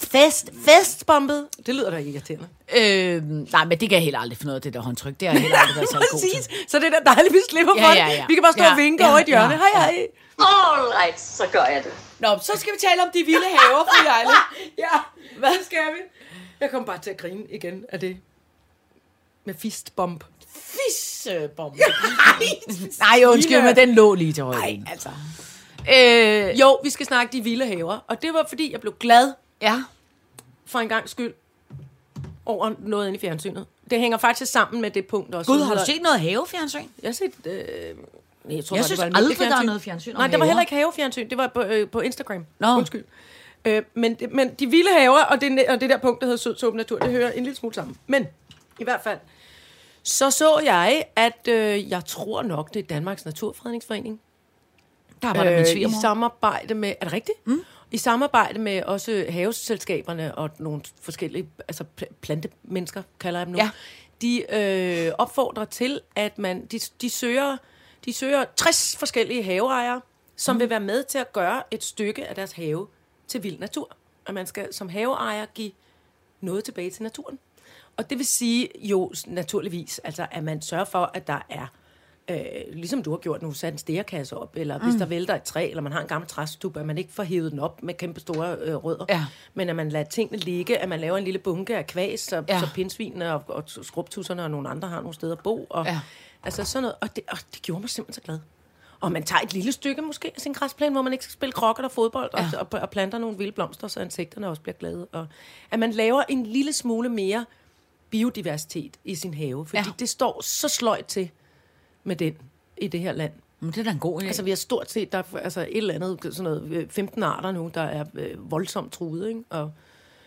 Fest, Festbombet. Det lyder da irriterende. øh, nej, men det kan jeg heller aldrig finde ud af, det der håndtryk. Det har jeg heller aldrig været særlig god til. Så det er da dejligt, vi slipper Ja, for ja, det. ja. Vi kan bare stå Ja, og vinke ja, over i et hjørne. ja, Hej, hej. All right, så gør jeg det. Nå, så skal vi tale om de vilde haver, fru Jejle. Ja, hvad skal vi? Jeg kommer bare til at grine igen af det. Med fistbomb. Fissebomb. Nej, undskyld, men den lå lige til højre. Nej, altså. Øh, Jo, vi skal snakke de vilde haver. Og det var, fordi jeg blev glad ja. for en gang skyld over noget inde i fjernsynet. Det hænger faktisk sammen med det punkt også. Gud, har du set noget havefjernsyn? Jeg har set... Øh, jeg tror, Jeg bare, synes det var aldrig, der er noget fjernsyn Nej, der var heller ikke havefjernsyn. Det var på, øh, på Instagram. Nå. Undskyld. Øh, men, det- men de vilde haver og det, og det der punkt, der hedder sød så natur, det hører en lille smule sammen. Men i hvert fald, så så jeg, at øh, jeg tror nok, det er Danmarks Naturfredningsforening. Der var der min Øh, I svigermor. samarbejde med... Er det rigtigt? Mm. I samarbejde med også haveselskaberne og nogle forskellige altså pl- plantemennesker, kalder jeg dem nu. Ja. De øh, opfordrer til, at man... De, de, søger, de søger 60 forskellige haveejere, som mm. vil være med til at gøre et stykke af deres have til vild natur. Og man skal som haveejer give noget tilbage til naturen. Og det vil sige jo naturligvis, altså, at man sørger for, at der er, øh, ligesom du har gjort nu, sat en stærkasse op, eller hvis der vælter et træ, eller man har en gammel træstup, at man ikke får hævet den op med kæmpe store øh, rødder, Ja. men at man lader tingene ligge, at man laver en lille bunke af kvæs, så, Ja. så pindsvinene og, og skrubtusserne og nogle andre har nogle steder at bo. Og, Ja. Altså sådan noget, og det, og det gjorde mig simpelthen så glad. Og man tager et lille stykke måske af sin græsplæne, hvor man ikke skal spille krokker og fodbold, ja. og, og, og planter nogle vilde blomster, så insekterne også bliver glade. Og at man laver en lille smule mere biodiversitet i sin have, fordi ja. det står så sløjt til med den i det her land. Men det er da en god idé. Altså vi har stort set, der er altså et eller andet, sådan noget, øh, 15 arter nu, der er øh, voldsomt truet, ikke? Og,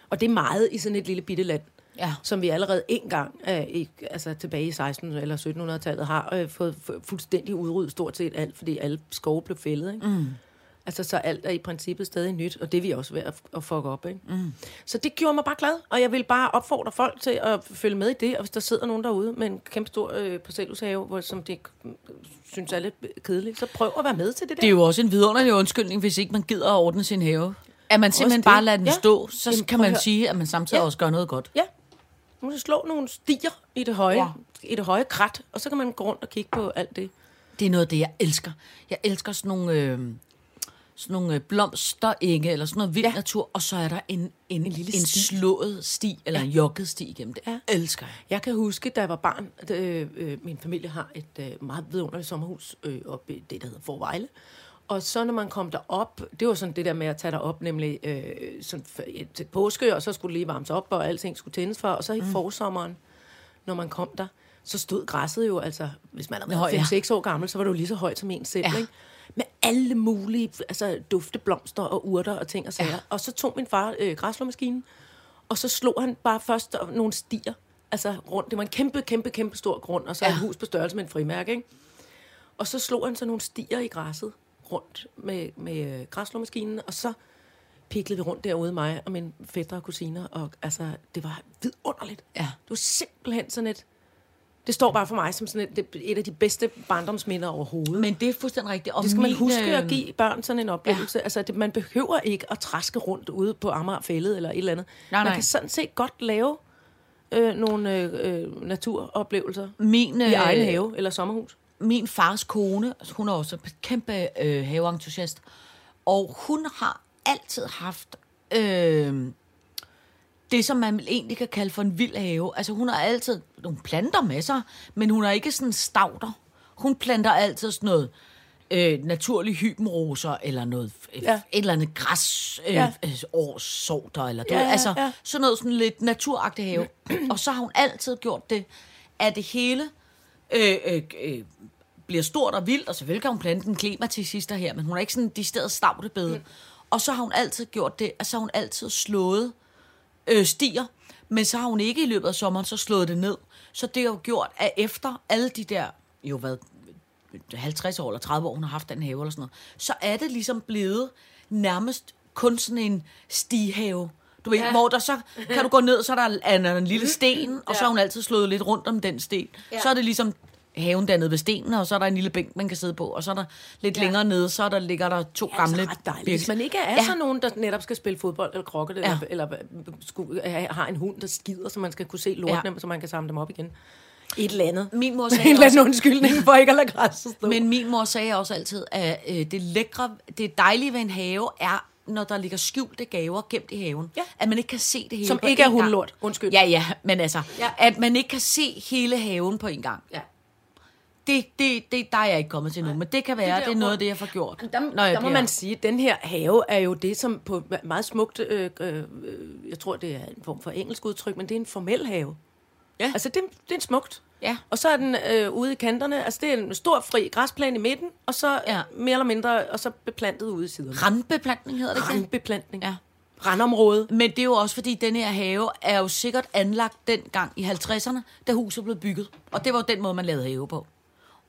og det er meget i sådan et lille bitte land Ja. som vi allerede en gang, øh, i, altså tilbage i 1600- eller 1700-tallet, har øh, fået fu- fuldstændig udryddet stort set alt, fordi alle skove blev fældet. Ikke? Mm. Altså, så alt er i princippet stadig nyt, og det er vi også ved at, at fuck op. Ikke? Mm. Så det gjorde mig bare glad, og jeg vil bare opfordre folk til at følge med i det, og hvis der sidder nogen derude med en kæmpe stor øh, parcelhushave, hvor, som de øh, synes er lidt kedeligt, så prøv at være med til det der. Det er jo også en vidunderlig undskyldning, hvis ikke man gider at ordne sin have. At man simpelthen det. bare lader den Ja. stå, så Jamen, kan man sige, at man samtidig Ja. også gør noget godt. Ja. Nu kan slå nogle stier i det høje, ja. i det høje krat, og så kan man gå rundt og kigge på alt det. Det er noget af det, jeg elsker. Jeg elsker sådan nogle, øh, sådan nogle øh, blomsterenge, eller sådan noget vild ja. Ja. natur, og så er der en, en, en, lille en sti. slået sti, eller en jogget sti igennem det. Ja. elsker jeg. Jeg kan huske, da jeg var barn, at, øh, øh, min familie har et øh, meget vidunderligt sommerhus øh, oppe i det, der hedder Forvejle. Og så når man kom derop, det var sådan det der med at tage derop, nemlig øh, sådan, til påske, og så skulle det lige varmes op, og alting skulle tændes for. Og så i mm. forsommeren, når man kom der, så stod græsset jo, altså, hvis man ja. 5-6 år gammel, så var det jo lige så højt som en selv, Ja. ikke? Med alle mulige altså, dufteblomster og urter og ting og sager. Ja. Og så tog min far øh, græsslåmaskinen, og så slog han bare først nogle stier, altså rundt. Det var en kæmpe, kæmpe, kæmpe stor grund, og så ja. Et hus på størrelse med en frimærke, ikke? Og så slog han så nogle stier i græsset rundt med, med øh, græsslåmaskinen, og så piklede vi rundt derude, mig og mine fætter og kusiner, og altså, det var vidunderligt. Ja. Det var simpelthen sådan et... Det står bare for mig som sådan et, et af de bedste barndomsminder overhovedet. Men det er fuldstændig rigtigt. Og det skal man huske øh, at give børn sådan en oplevelse. Ja. Altså, det, man behøver ikke at træske rundt ude på Amagerfællet eller et eller andet. Nej, man nej. kan sådan set godt lave øh, nogle øh, øh, naturoplevelser Min, i øh, egen have eller sommerhus. min fars kone, hun er også en kæmpe øh, haveentusiast, og hun har altid haft øh, det, som man egentlig kan kalde for en vild have. Altså, hun har altid nogle planter med sig, men hun er ikke sådan stavter. Hun planter altid sådan noget øh, naturlig hybenroser, eller noget, øh, Ja. et eller andet græs, øh, Ja. øh, årssorter, eller du Ja, ved, ja, altså ja. sådan noget sådan lidt naturagtig have. og så har hun altid gjort det, at det hele øh, øh, øh, bliver stort og vildt, og selvfølgelig kan hun plante en klimatisister her, men hun er ikke sådan de steder stavtebede. Mm. Og så har hun altid gjort det, at så har hun altid slået øh, stier, men så har hun ikke i løbet af sommeren så slået det ned. Så det har jo gjort, at efter alle de der, jo hvad, 50 år eller 30 år, hun har haft den have eller sådan noget, så er det ligesom blevet nærmest kun sådan en stigehave. Du ved, ja. hvor der så kan du gå ned, så er der en, en lille sten, og så har hun altid slået lidt rundt om den sten. Ja. Så er det ligesom haven dernede ved stenen, og så er der en lille bænk, man kan sidde på, og så er der lidt ja. længere nede, så er der, ligger der to Det er gamle ret dejligt. Hvis man ikke er Ja. ja. sådan nogen, der netop skal spille fodbold eller krokket, eller, Ja. eller, eller skulle, har en hund, der skider, så man skal kunne se lortene, Ja. ja. så man kan samle dem op igen. Et eller andet. Min mor en sagde eller anden også, undskyldning for ikke at lade græsset stå. men min mor sagde også altid, at øh, det lækre, det dejlige ved en have er, når der ligger skjulte gaver gemt i haven. Ja. At man ikke kan se det hele Som ikke er hundelort. Undskyld. Ja, ja, men altså, Ja. ja. at man ikke kan se hele haven på en gang. ja. Det, det, det, der er jeg ikke kommet til nu, men det kan være, Det det, der det er noget af det, jeg får gjort. Der, når jeg der må bliver- man sige, at den her have er jo det, som på meget smukt, øh, øh, jeg tror, det er en form for engelsk udtryk, men det er en formel have. Ja. Altså, det, det er en smukt. Ja. Og så er den øh, ude i kanterne, altså det er en stor fri græsplæne i midten, og så Ja. mere eller mindre, og så beplantet ude i siderne. Randbeplantning hedder det ikke? Randbeplantning. Ja. Randområde. Men det er jo også, fordi den her have er jo sikkert anlagt dengang i 50'erne, da huset blev bygget. Og det var jo den måde, man lavede have på.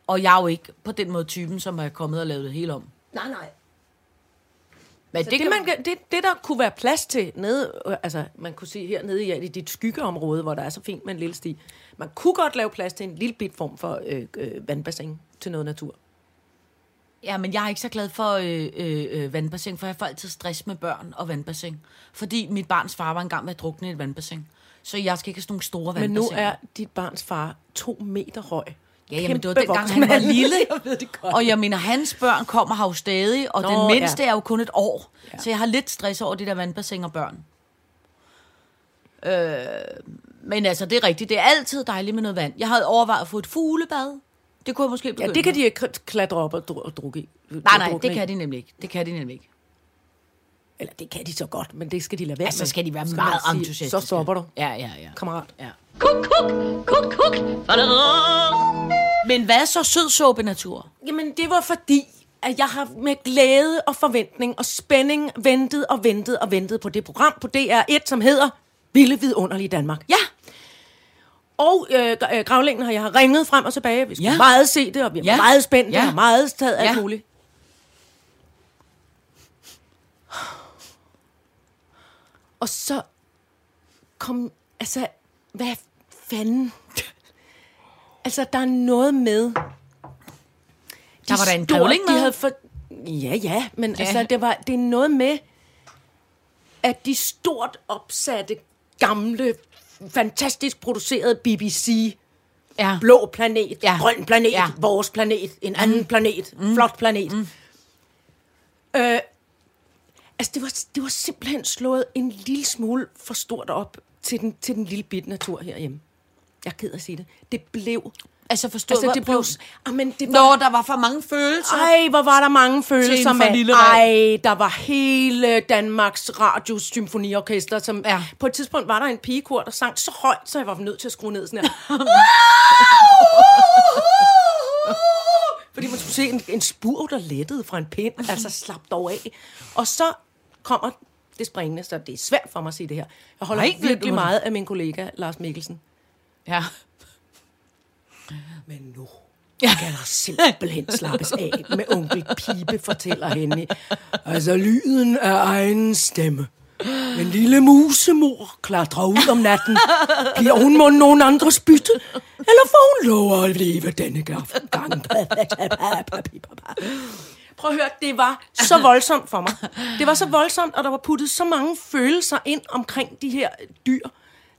Og jeg er jo ikke på den måde typen, som er kommet og lavet det hele om. Nej, nej. Men Så det, det, man, kan- det, det, der kunne være plads til nede, øh, altså man kunne sige hernede i, i dit skyggeområde, hvor der er så fint med en lille sti, man kunne godt lave plads til en lille bit form for øh, øh, vandbassin til noget natur. Ja, men jeg er ikke så glad for øh, øh, øh, vandbassin, for jeg får altid stress med børn og vandbassin. Fordi mit barns far var engang ved at drukne i et vandbassin. Så jeg skal ikke have sådan nogle store Men nu er dit barns far to meter høj. Ja, jamen, det var dengang, han var lille. Jeg ved det godt. Og jeg mener, hans børn kommer her jo stadig, og Nå, den mindste ja. er jo kun et år. Ja. Så jeg har lidt stress over de der vandbassiner børn. Øh, men altså, det er rigtigt. Det er altid dejligt med noget vand. Jeg havde overvejet at få et fuglebad. Det kunne jeg måske begynde Ja, det kan de ikke klatre op og, dru- og drukke i. Nej, nej, det kan de nemlig ikke. Det kan de nemlig ikke. Eller det kan de så godt, men det skal de lade være Altså, så skal de være man meget entusiastiske. Så stopper du, Ja, ja, ja. kammerat. ja. Kuk, kuk, kuk, kuk. Men hvad så sødsåbe natur? Jamen, det var fordi, at jeg har med glæde og forventning og spænding ventet og ventet og ventet på det program på DR1, som hedder Vilde Vidunderlige Danmark. Ja, Og øh, øh, gravlingen har jeg har ringet frem og tilbage. Vi skal ja. Ja. meget se det, og vi er ja. Ja. meget spændte Ja. og meget taget alt Ja. muligt. Og så kom, altså, hvad fanden? altså, der er noget med... Der var der en store- grævling de med. havde for, Ja, ja, men ja. Altså, det, var, det er noget med, at de stort opsatte, gamle, fantastisk producerede BBC ja. blå planet, ja. Grøn planet. Ja. vores planet, en anden mm. planet, mm. flot planet. Mm. Øh, altså, det var, det var simpelthen slået en lille smule for stort op til den, til den lille bit natur herhjemme. Jeg er ked at sige det. Det blev... Altså forstå, Altså, det blev... Ah, men det var, Nå, der var for mange følelser. ej, hvor var der mange følelser med. lille Ej, der var hele Danmarks Radios Symfoniorkester, som... Ja. På et tidspunkt var der en pigekor, der sang så højt, så jeg var nødt til at skrue ned sådan her. Fordi man skulle se en, en spur, der lettede fra en pind. Altså, slap dog af. Og så kommer det springende, så det er svært for mig at sige det her. Jeg holder Nej, virkelig meget af min kollega, Lars Mikkelsen. Ja. Men nu skal der simpelthen slappes af med onkel Pibe, fortæller Henny. Altså, lyden af egen stemme. En lille musemor klatrer ud om natten. Bliver hun må nogen andres bytte? Eller får hun lov at leve denne gang? Prøv at høre, det var så voldsomt for mig. Det var så voldsomt, og der var puttet så mange følelser ind omkring de her dyr.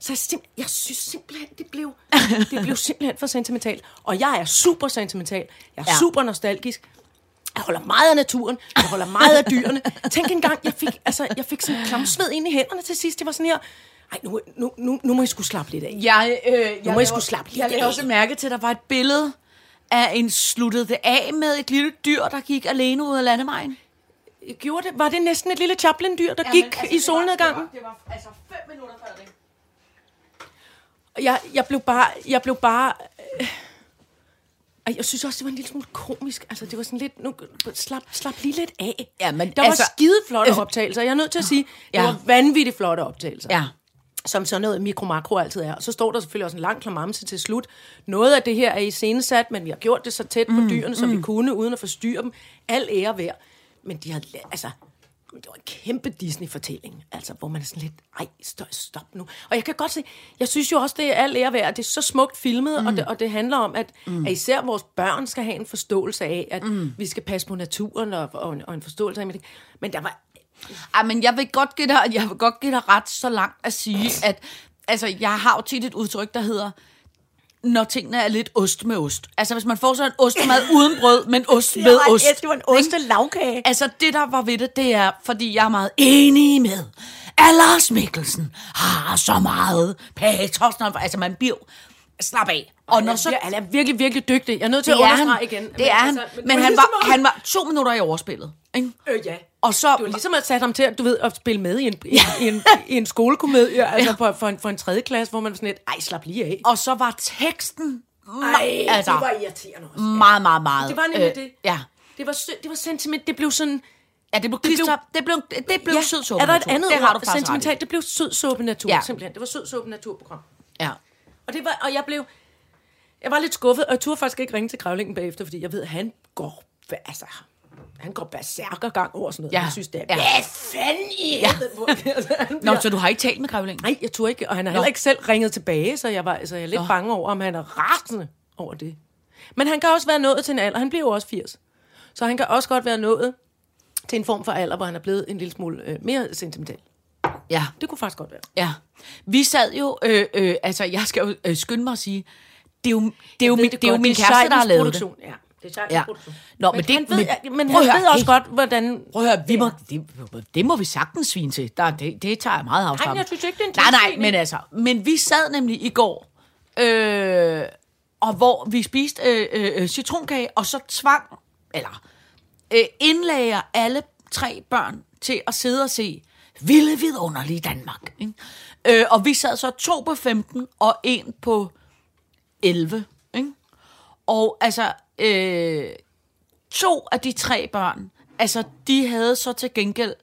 Så jeg, simp- jeg synes simpelthen, det blev, det blev simpelthen for sentimentalt. Og jeg er super sentimental. Jeg er. Ja. super nostalgisk. Jeg holder meget af naturen. Jeg holder meget af dyrene. Tænk engang, jeg fik, altså, jeg fik sådan klamsved ind i hænderne til sidst. Det var sådan her, Ej, nu, nu, nu, nu må I skulle slappe lidt af. Jeg, øh, jeg, må I sgu slappe lidt Jeg af. også mærke til, at der var et billede af en sluttede det af med et lille dyr, der gik alene ud af landevejen. Gjorde det? Var det næsten et lille Chaplin-dyr, der gik i solnedgangen? Det var, altså fem minutter før det. Jeg, jeg blev bare... Jeg blev bare... Øh, ej, jeg synes også, det var en lille smule komisk. Altså, det var sådan lidt... Nu, slap, slap lige lidt af. Ja, men der var altså- skide flotte øh, optagelser. Jeg er nødt til at sige, det Ja. var vanvittigt flotte optagelser. Ja. som sådan noget mikro-makro altid er. Og så står der selvfølgelig også en lang klamamse til slut. Noget af det her er i scenesat, men vi har gjort det så tæt på dyrene, som vi kunne, uden at forstyrre dem. Al ære værd. Men de har, la- altså, det var en kæmpe Disney-fortælling, altså, hvor man er sådan lidt, ej, stop, stop nu. Og jeg kan godt se, jeg synes jo også, det er al ære værd, at det er så smukt filmet, mm. og, det, og det handler om, at, mm. at især vores børn skal have en forståelse af, at mm. vi skal passe på naturen, og, og, en, og en forståelse af, men der var Ej, men jeg vil godt give dig, jeg vil godt give dig ret så langt at sige, at altså, jeg har jo tit et udtryk, der hedder, når tingene er lidt ost med ost. Altså, hvis man får så en ostemad uden brød, men ost med ost. det var en ostelavkage. Altså, det der var ved det, det er, fordi jeg er meget enig med, at Lars Mikkelsen har så meget patos. Altså, man bliver... Slap af. Og når så... Han er virkelig, virkelig dygtig. Jeg er nødt til Det at er understrege han. igen. Det er han. altså, Men han var, han var to minutter i overspillet. Ikke? Øh, ja. Og så... Det var ligesom at sætte ham til at, du ved, at spille med i en, i, i en, i en skolekomedie, altså Ja. for, for, en, for en tredje klasse, hvor man sådan lidt, ej, slap lige af. Og så var teksten... Ej, altså, det var irriterende også. meget, meget, meget. Det var nemlig det. Ja. Det var, det var sentiment, det blev sådan... Ja, det blev blev- klister. Det blev, det, det blev ja, sødsuppe. er der et andet det har du. Sentimentalt, det blev sødsuppe natur, Ja. ja. simpelthen. Det var sødsuppe naturprogram. Ja. Og, det var, og jeg blev... Jeg var lidt skuffet, og jeg turde faktisk ikke ringe til Grævlingen bagefter, fordi jeg ved, at han går... Altså, han går berserker gang over sådan noget. Ja. Jeg synes, det er... Ja. Hvad fanden i ja. Nå, så du har ikke talt med Grævling? Nej, jeg turde ikke, og han har heller ikke selv ringet tilbage, så jeg var så jeg er lidt Nå. bange over, om han er rasende over det. Men han kan også være nået til en alder, han bliver jo også 80, så han kan også godt være nået til en form for alder, hvor han er blevet en lille smule øh, mere sentimental. Ja. Det kunne faktisk godt være. Ja. Vi sad jo... Øh, øh, altså, jeg skal jo øh, skynde mig at sige... Det er jo, det er jo, min, det er jo min kæreste, der har lavet det. Ja, det er Ja. produktion. Nå, men, men det- han ved, men- men, han høre, ved også hey. godt, hvordan... Prøv at høre, vi må, det, det må vi sagtens svine til. Der, det, det tager jeg meget afstand. Nej, jeg synes ikke, det er en Nej, nej, men altså... Men vi sad nemlig i går, øh, og hvor vi spiste øh, øh, citronkage, og så tvang, eller øh, indlager alle tre børn til at sidde og se Vilde Vidunderlige Danmark. Ikke? Øh, og vi sad så to på 15 og en på 11. Ikke? Og altså, øh, to af de tre børn, altså, de havde så til gengæld,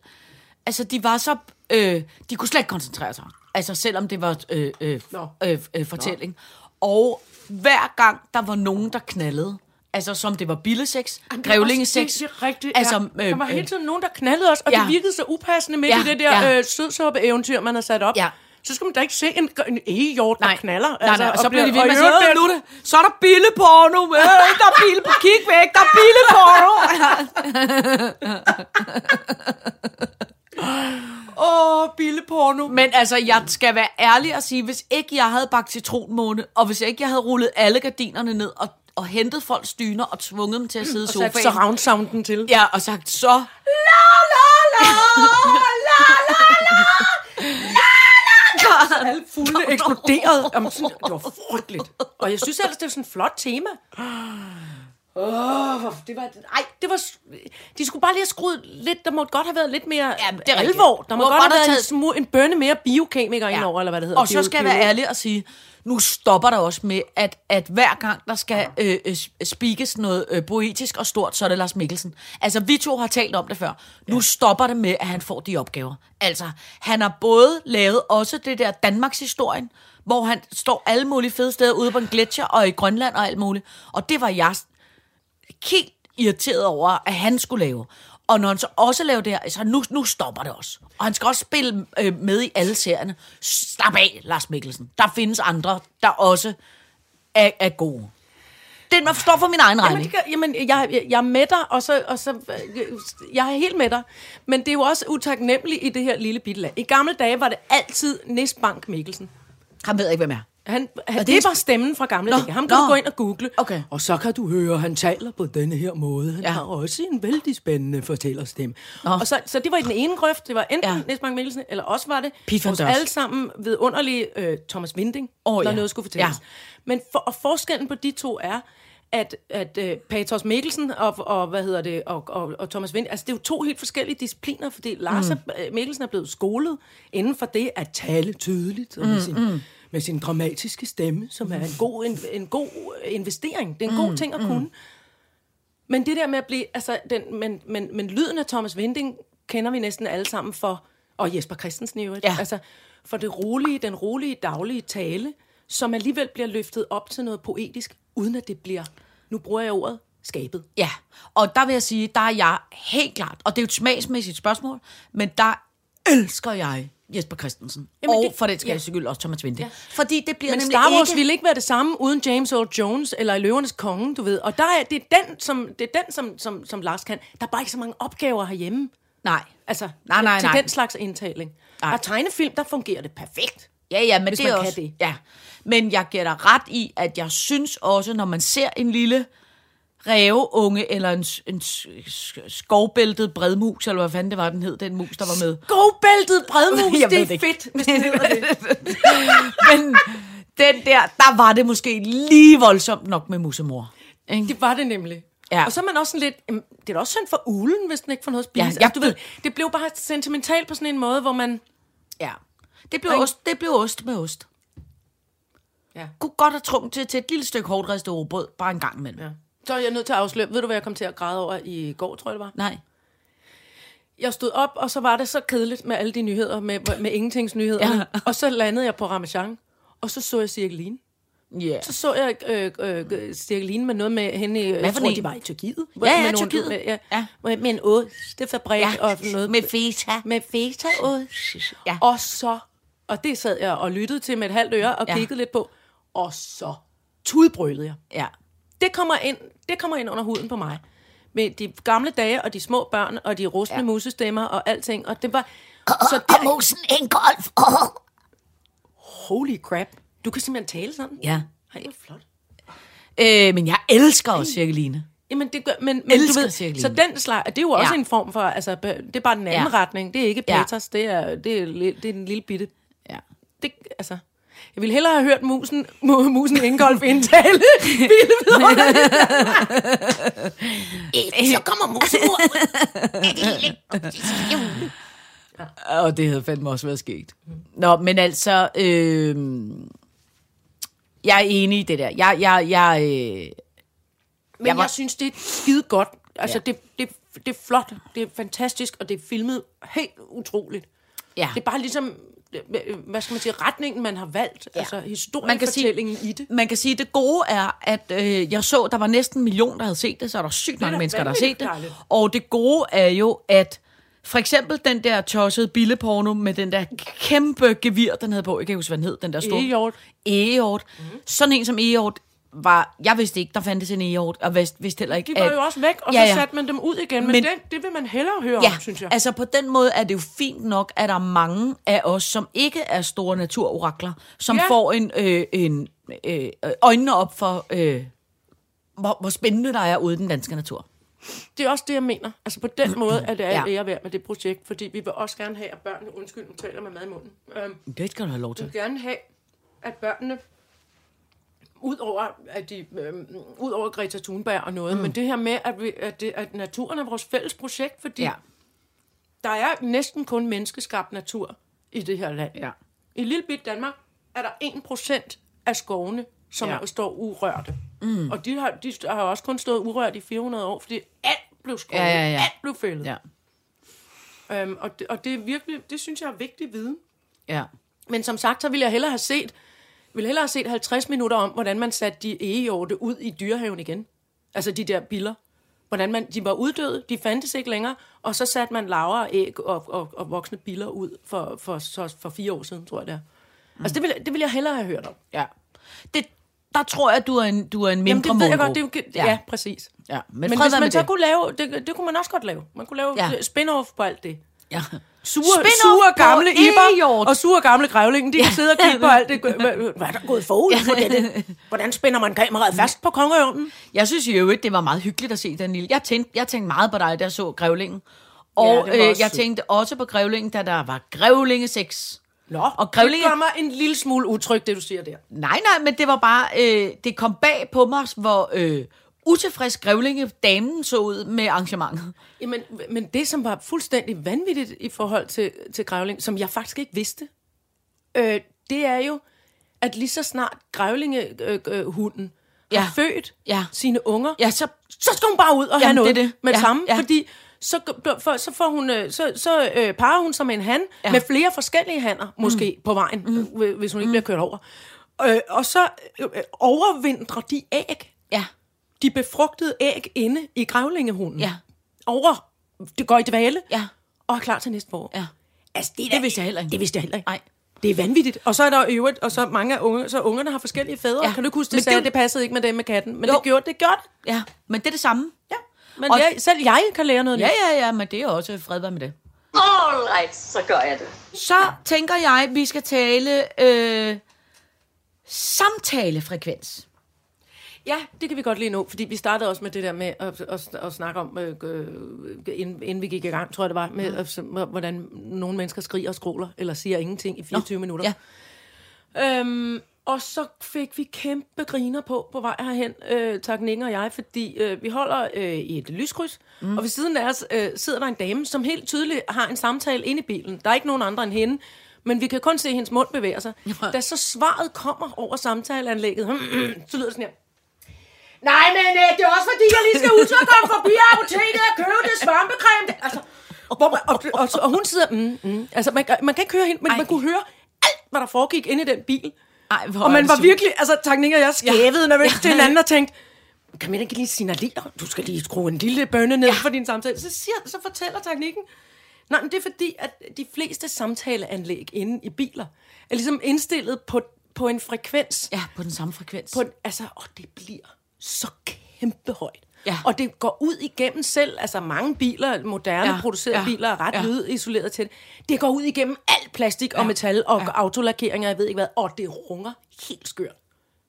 altså, de var så, øh, de kunne slet ikke koncentrere sig. Altså, selvom det var øh, øh, Nå. øh, øh, fortælling. Og hver gang, der var nogen, der knaldede, altså, som det var billesex, grævlingesex. Det er rigtigt. Altså, Altså, ja. Der var øh, hele tiden nogen, der knaldede os, og ja. det virkede så upassende midt Ja, i det der ja. øh, sødsuppe-eventyr, man har sat op. Ja. Så skal man da ikke se en, en egehjort, der Nej, knaller. Nej, nej, og så bliver de ved og med at sige, øvrigt "Øh, nu det, så er der billeporno, øh, der er bille på kig væk, der er billeporno. Åh, billeporno. Men altså, jeg skal være ærlig og sige, hvis ikke jeg havde bagt citronmåne, og hvis ikke jeg havde rullet alle gardinerne ned og, og hentet folks dyner og tvunget dem til at sidde i Og sat sofaen. surround sounden til. Ja, og sagt så... Alle fuglene eksploderede. Jamen, det var frygteligt. Og jeg synes ellers, det var sådan et flot tema. Åh, oh, det var... Ej, det var... De skulle bare lige have skruet lidt... Der måtte godt have været lidt mere Ja, det er alvor. rigtigt. Der Må må, godt have været en, smu, en bønne mere biokemiker ja. indover, eller hvad det hedder. Og så skal jeg være ærlig og sige, nu stopper der også med, at, at hver gang der skal øh, øh, noget øh, poetisk og stort, så er det Lars Mikkelsen. Altså, vi to har talt om det før. Nu ja. stopper det med, at han får de opgaver. Altså, han har både lavet også det der Danmarks historien, hvor han står alle mulige fede steder ude på en gletsjer og i Grønland og alt muligt. Og det var jeg helt irriteret over, at han skulle lave. Og når han så også laver det her, så nu, nu stopper det også. Og han skal også spille øh, med i alle serierne. Slap af, Lars Mikkelsen. Der findes andre, der også er, er gode. Den man forstår for min egen Jamen, regning. det kan, jamen jeg, jeg, jeg er med dig, og så, og så, øh, jeg er helt med dig. Men det er jo også utaknemmeligt i det her lille bitte land. I gamle dage var det altid Nisbank Mikkelsen. Han ved ikke, hvem er. Han, han, det det, er- var stemmen fra gamle Nå, dage. Ham kan nå. du gå ind og google. Okay. Og så kan du høre, at han taler på denne her måde. Han Ja. har også en vældig spændende fortællerstemme. Nå. Og så, så det var i den ene grøft. Det var enten Ja. Niels Mikkelsen, eller også var det vores Dors. alle sammen vidunderlige øh, Thomas Winding, Åh, når ja. noget skulle fortælles. Ja. Men for, og forskellen på de to er, at, at uh, Patos Mikkelsen og, og, hvad hedder det, og, og, og Thomas Vind, altså det er jo to helt forskellige discipliner, fordi Lars mm. Mikkelsen er blevet skolet inden for det at tale tydeligt og med, sin, mm. Med sin dramatiske stemme, som er en god, en, en god investering. Det er en god ting at kunne. Men det der med at blive, altså, den, men, men, men lyden af Thomas Winding kender vi næsten alle sammen for, og Jesper Christensen i øvrigt, Ja. altså for det rolige, den rolige daglige tale, som alligevel bliver løftet op til noget poetisk, uden at det bliver, nu bruger jeg ordet, skabet. Ja, og der vil jeg sige, der er jeg helt klart, og det er jo et smagsmæssigt spørgsmål, men der elsker jeg Jesper Christensen. Jamen, og det- for den skal ja. skyld også Thomas Winde. Ja. Fordi det bliver Men Star Wars ikke... ville ikke være det samme uden James Earl Jones eller Løvernes Konge, du ved. Og der er, det er den, som, det er den som, som, som Lars kan. Der er bare ikke så mange opgaver herhjemme. Nej. Altså, Nej, nej, til nej. den slags indtaling. Nej. Og tegnefilm, der fungerer det perfekt. Ja, ja, men Hvis det man kan også... det. Ja. Men jeg giver dig ret i, at jeg synes også, når man ser en lille ræveunge, eller en, en skovbæltet bredmus, eller hvad fanden det var, den hed, den mus, der var med. Skovbæltet bredmus, det er det fedt, hvis det hedder det. Men den der, der var det måske lige voldsomt nok med musemor. Ikke? Det var det nemlig. Ja. Og så er man også sådan lidt, jamen, det er da også synd for ulen, hvis den ikke får noget at spise. Ja, Ja, altså, du ved, det blev bare sentimentalt på sådan en måde, hvor man... Ja. Det blev, ost, det blev ost med ost. Ja. Kunne godt have trunget til, til et lille stykke hårdt ristet rugbrød, bare en gang imellem. Ja. Så er jeg nødt til at afsløre. Ved du, hvad jeg kom til at græde over i går, tror jeg det var? Nej. Jeg stod op, og så var det så kedeligt med alle de nyheder, med, med ingentingsnyheder. Ja. Og så landede jeg på Ramachan, og så så jeg Cirkeline. Yeah. Så så jeg øh, øh, Cirkeline med noget med hende, i- jeg for tror, en? de var i Tyrkiet. Ja, ja, med nogle- Tyrkiet. Med, ja, Ja. Med, en ostefabrik Ja, og noget. med feta. Med fetaost. Ja. Og så, og det sad jeg og lyttede til med et halvt øre og Ja. kiggede lidt på, og så tudbrølede jeg. Ja. Det kommer ind, det kommer ind under huden på mig. Med de gamle dage, og de små børn, og de rustne ja. musestemmer, og alting. Og det var... Så Og der, musen en golf. Oh. holy crap. Du kan simpelthen tale sådan. Ja. Ej, hvor flot. Øh, men jeg elsker også Cirkeline. Jamen, det gør, men, men Elsker du ved, Cirkeline. så den slag, det er jo også Ja. en form for, altså, det er bare den anden Ja. ja. retning. Det er ikke Ja. Peters, det, er, det, er, det er en lille bitte, Ja. det, altså, jeg ville hellere have hørt musen, mu- musen Ingolf indtale. Ville vidunderligt. Så kommer ud. Og det havde fandme også været sket. Nå, men altså, øh, jeg er enig i det der. Jeg, jeg, jeg, øh, Men Jeg var- jeg synes, det er skide godt. Altså, Ja. det, det, det er flot, det er fantastisk, og det er filmet helt utroligt. ja. Det er bare ligesom, hvad skal man sige, retningen, man har valgt. Ja. Altså, historiefortællingen i det. Man kan sige, at det gode er, at øh, jeg så, der var næsten en million, der havde set det, så er der sygt mange mennesker, der har set det. Og det gode er jo, at for eksempel den der tossede billeporno med den der kæmpe gevir, den havde på, jeg kan ikke huske, hvad den hed, den der store... Egehjort. Egehjort. Mm. Sådan en som Egehjort var, jeg vidste ikke, der fandtes en Egehjort, og vidste, vidste heller ikke, De var at- jo også væk, og Ja, så ja. satte man dem ud igen. Men, Men- det, det vil man hellere høre Ja, om, synes jeg. altså på den måde er det jo fint nok, at der er mange af os, som ikke er store naturorakler, som ja. Får en, øh, en øh, øjnene op for, øh, hvor, hvor spændende der er ude i den danske natur. Det er også det, jeg mener. Altså på den måde er det Ja. ja. ære værd med det projekt, fordi vi vil også gerne have, at børnene, undskyld, nu taler med mad i munden, øhm, Det skal du have lov vi til. vil gerne have, at børnene, udover, at de, øhm, udover Greta Thunberg og noget, mm. men det her med, at, vi, at, det, at naturen er vores fælles projekt, fordi Ja. der er næsten kun menneskeskabt natur i det her land. Ja. I lille bit Danmark er der 1% af skovene, som Ja. står urørte. Mm. Og de har, de har også kun stået urørt i 400 år, fordi alt blev skåret, Ja, ja, ja. alt blev fældet. Ja. Øhm, og, det, og det er virkelig, det synes jeg er vigtig viden. Ja. Men som sagt, så ville jeg hellere have set, ville hellere have set 50 minutter om, hvordan man satte de egehjorte ud i dyrehaven igen. Altså de der biller. Hvordan man, de var uddøde, de fandtes ikke længere, og så satte man laver og æg og, og, og voksne biller ud for, for, så, for fire år siden, tror jeg det er. Mm. Altså det ville, det ville jeg hellere have hørt om. ja. Det, der tror jeg, at du er en, du er en mindre Jamen det ved jeg godt, det ja. ja, præcis. ja. Men, Men, hvis man så det. kunne lave, det, det kunne man også godt lave. Man kunne lave ja. spin-off på alt det. Ja. Sure, sure gamle Iber og sure gamle grævlingen, de kan sidde og kigge på alt det. Hvad, er der gået forud for det? Hvordan spænder man kameraet fast på kongeørnen? Jeg synes jo øvrigt, det var meget hyggeligt at se den lille. Jeg tænkte, jeg tænkte meget på dig, da jeg så Grævlingen. Og Ja, ja, øh, jeg tænkte også på Grævlingen, da der var Grævlinge 6. Nå, Og grævlinge- det gør mig en lille smule utryg, det du siger der. Nej, nej, men det var bare, øh, det kom bag på mig, hvor øh, utilfreds Grævlinge damen så ud med arrangementet. Jamen, men det, som var fuldstændig vanvittigt i forhold til, til grævling, som jeg faktisk ikke vidste, øh, det er jo, at lige så snart grævlingehunden øh, øh, hunden Ja. har født Ja. sine unger, Ja, så så skal hun bare ud og have Jamen, noget det det. med Ja, samme, ja. fordi så, for, så får hun, øh, så, så øh, parer hun sig med en han, Ja. ja. med flere forskellige hanner, måske mm. på vejen, mm. øh, hvis hun ikke bliver kørt over. Øh, og så øh, øh, overvintrer de æg, ja, de befrugtede æg inde i grævlingehunden. Ja. Over, det går i dvale, ja, og er klar til næste forår. ja. Altså, det, er Det vidste jeg heller ikke. Det vidste jeg heller ikke. Nej. Det er vanvittigt. Og så er der øvrigt, og så mange af unge, så ungerne har forskellige fædre. Ja. Ja. Kan du ikke huske, Men det sagde, det- det, det passede ikke med dem med katten. Men Jo. det gjorde det. Gjorde det. Ja, men det er det samme. Ja. Men Og- jeg, selv jeg kan lære noget Ja, ja, ja, men det er også fred med det. All right, så gør jeg det. Så tænker jeg, at vi skal tale øh, samtalefrekvens. Ja, det kan vi godt lige nu, fordi vi startede også med det der med at, at, at snakke om, øh, øh, inden, inden vi gik i gang, tror jeg det var, med at, så- hvordan nogle mennesker skriger og skråler, eller siger ingenting i 24 Nå, minutter. Ja. Øhm, og så fik vi kæmpe griner på på vej herhen, øh, tak Inge og jeg, fordi øh, vi holder øh, i et lyskryds, mm. og ved siden af os øh, sidder der en dame, som helt tydeligt har en samtale inde i bilen. Der er ikke nogen andre end hende, men vi kan kun se, at hendes mund bevæger sig. Ja. Da så svaret kommer over samtaleanlægget, så lyder det sådan her. Nej, men øh, det er også fordi, jeg lige skal ud og komme forbi apoteket og købe det svampecreme. Det- Altså, hvor man, og, og, og, hun sidder... Mm, mm, altså, man, kan- man kan ikke høre hende, men Ej. man kunne høre alt, hvad der foregik inde i den bil. Ej, hvor Og man var virkelig, altså Tagning og jeg skævede nervøst Ja. til hinanden og tænkte, kan man ikke lige signalere, du skal lige skrue en lille bønne ned ja. for din samtale. Så, siger, så fortæller teknikken, nej, men det er fordi, at de fleste samtaleanlæg inde i biler er ligesom indstillet på, på en frekvens, Ja, på den samme frekvens. på en, altså, og det bliver så kæmpe højt. Ja. Og det går ud igennem selv, altså mange biler, moderne Ja, producerede ja, biler er ret ja. lydisoleret til det. Det går ud igennem alt plastik og Ja, metal og ja. autolakeringer, jeg ved ikke hvad, og det runger helt skørt.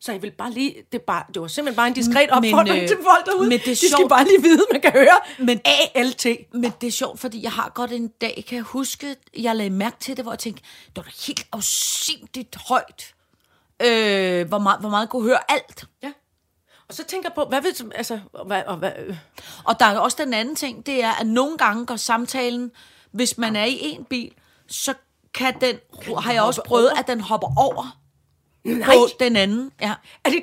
Så jeg vil bare lige, det, bare, det var simpelthen bare en diskret Men, opfordring øh, til folk derude. men det er De skal sjovt. bare lige vide, man kan høre Men- ALT. Men det er sjovt, fordi jeg har godt en dag, kan jeg huske, jeg lagde mærke til det, hvor jeg tænkte, det var da helt afsindigt højt. Øh, hvor, meget, hvor meget jeg kunne høre alt. Ja. Og så tænker jeg på, hvad vil, altså, hvad, og hvad, øh, Og der er også den anden ting, det er, at nogle gange går samtalen, hvis man er i en bil, så kan den, har jeg også prøvet, over? at den hopper over nej, på den anden. Ja. Er det,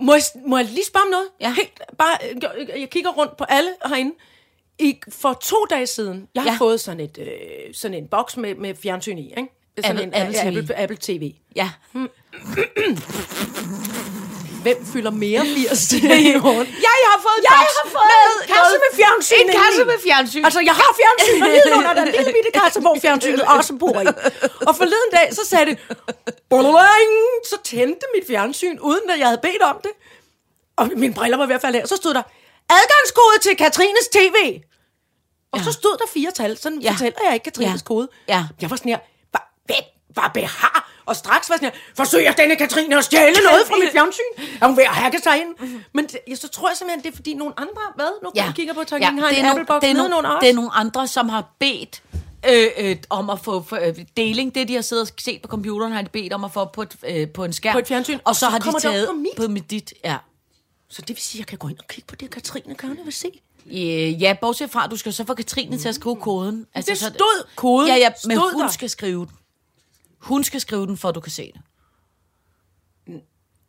må, jeg, må jeg lige spørge om noget? Ja. Helt, bare, jeg, jeg kigger rundt på alle herinde. I, for to dage siden, jeg har Ja. fået sådan, et, øh, sådan en boks med, med fjernsyn i, ikke? Sådan Apple- en Apple TV. Apple, Apple TV. ja. Hvem fylder mere 80 i morgen? Jeg har fået Jeg har fået en kasse med fjernsyn En kasse i. med fjernsyn. Altså, jeg har fjernsyn, og nedenunder der er en lille bitte kasse, hvor fjernsynet også bor i. Og forleden dag, så sagde det, "Boing!" så tændte mit fjernsyn, uden at jeg havde bedt om det. Og mine briller var ved at falde af. Så stod der, adgangskode til Katrines TV. Og Ja. så stod der fire tal. Sådan Ja. fortæller jeg ikke Katrines Ja. kode. Ja. Jeg var sådan her, hvad, hvad, behar? Og straks var sådan her, forsøger denne Katrine at stjæle noget fra mit fjernsyn? Er hun ved at hacke sig ind? Men det, jeg, så tror jeg simpelthen, det er fordi nogle andre, hvad? Nu ja. kigger på, at ja, har en det er Apple nogle- Box det er nogle, under os. Det er nogle andre, som har bedt øh, øh, om at få for, øh, deling. Det, de har siddet og set på computeren, har de bedt om at få på, et, øh, på en skærm. På et fjernsyn. Og så, så har de taget på mit. på mit dit. Ja. Så det vil sige, at jeg kan gå ind og kigge på det, Katrine gerne vil se. Øh, ja, bortset fra, at du skal så få Katrine til at skrive koden. Altså, Det så- stod koden. Ja, ja, men hun der. skal skrive den. Hun skal skrive den, for at du kan se det.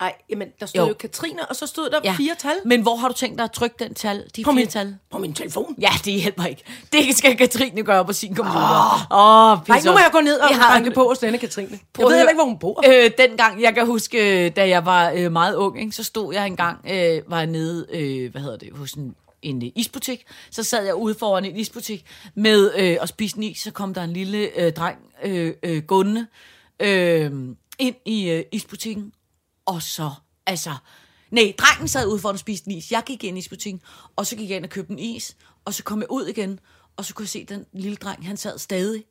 Nej, jamen, der stod Jo. jo, Katrine, og så stod der Ja. fire tal Men hvor har du tænkt dig at trykke den tal, de på fire min, tal? på min telefon. Ja, det hjælper ikke. Det skal Katrine gøre på sin computer. Åh, oh, Nej, nu må jeg gå ned og Ja. banke på hos denne Katrine. Jeg Prøv at ved heller ikke, hvor hun bor. Øh, dengang, jeg kan huske, øh, da jeg var øh, meget ung, ikke, så stod jeg engang, øh, var jeg nede, øh, hvad hedder det, hos en, en øh, isbutik. Så sad jeg ude foran en isbutik med øh, og spiste en is, så kom der en lille øh, dreng øh, øh, gående øh, ind i øh, isbutikken, og så, altså, nej, drengen sad ude foran og spiste en is. Jeg gik ind i isbutikken, og så gik jeg ind og købte en is, og så kom jeg ud igen, og så kunne jeg se den lille dreng, han sad stadig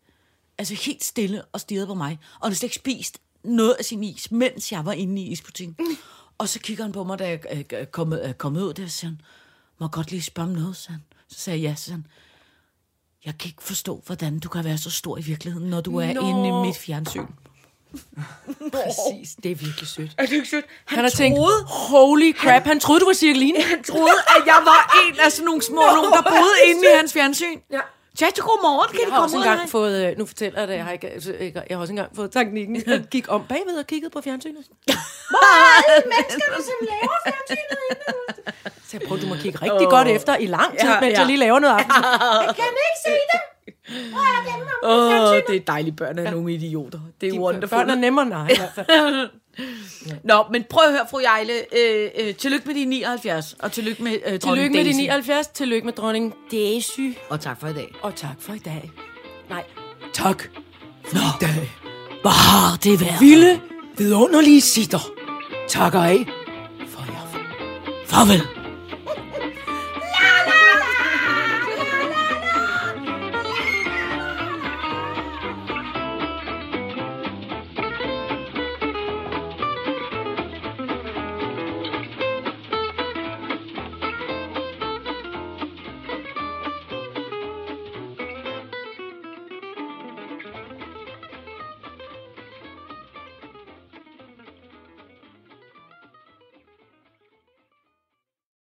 altså helt stille og stirrede på mig, og han havde slet ikke spist noget af sin is, mens jeg var inde i isbutikken. Og så kigger han på mig, da jeg øh, kommet, er kommet ud, der siger han, må godt lige spørge om noget, sagde han. Så sagde jeg ja, så sagde han, jeg kan ikke forstå, hvordan du kan være så stor i virkeligheden, når du er Nå. inde i mit fjernsyn. Præcis, det er virkelig sødt. Er det ikke sødt? Han, Han har tænkt, troede, holy crap, han troede, du var Cirkeline. han troede, at jeg var en af sådan nogle små nogen, der boede inde i hans fjernsyn. Ja. Tjatje, godmorgen. Kan Jeg har også engang fået, øh, nu fortæller jeg det, jeg har, ikke, altså, ikke- jeg har også engang fået teknikken. Jeg gik om bagved og kiggede på fjernsynet. Så jeg prøvede, du må kigge rigtig oh. godt efter i lang tid, Ja, ja, mens ja. jeg lige laver noget aften. Åh, oh, det er dejlige børn af nogle idioter. Det er De wonderful. Børn er nemmere nej, Nå, men prøv at høre, fru Jejle. Øh, øh, tillykke med de 79, og tillykke med øh, dronning Tillykke med de Daisy. 79, tillykke med dronning Daisy, Og tak for i dag. og tak for i dag. Nej, tak for i dag. Hvor har det været? Vilde, vidunderlige sitter. Takker af for jer. Farvel.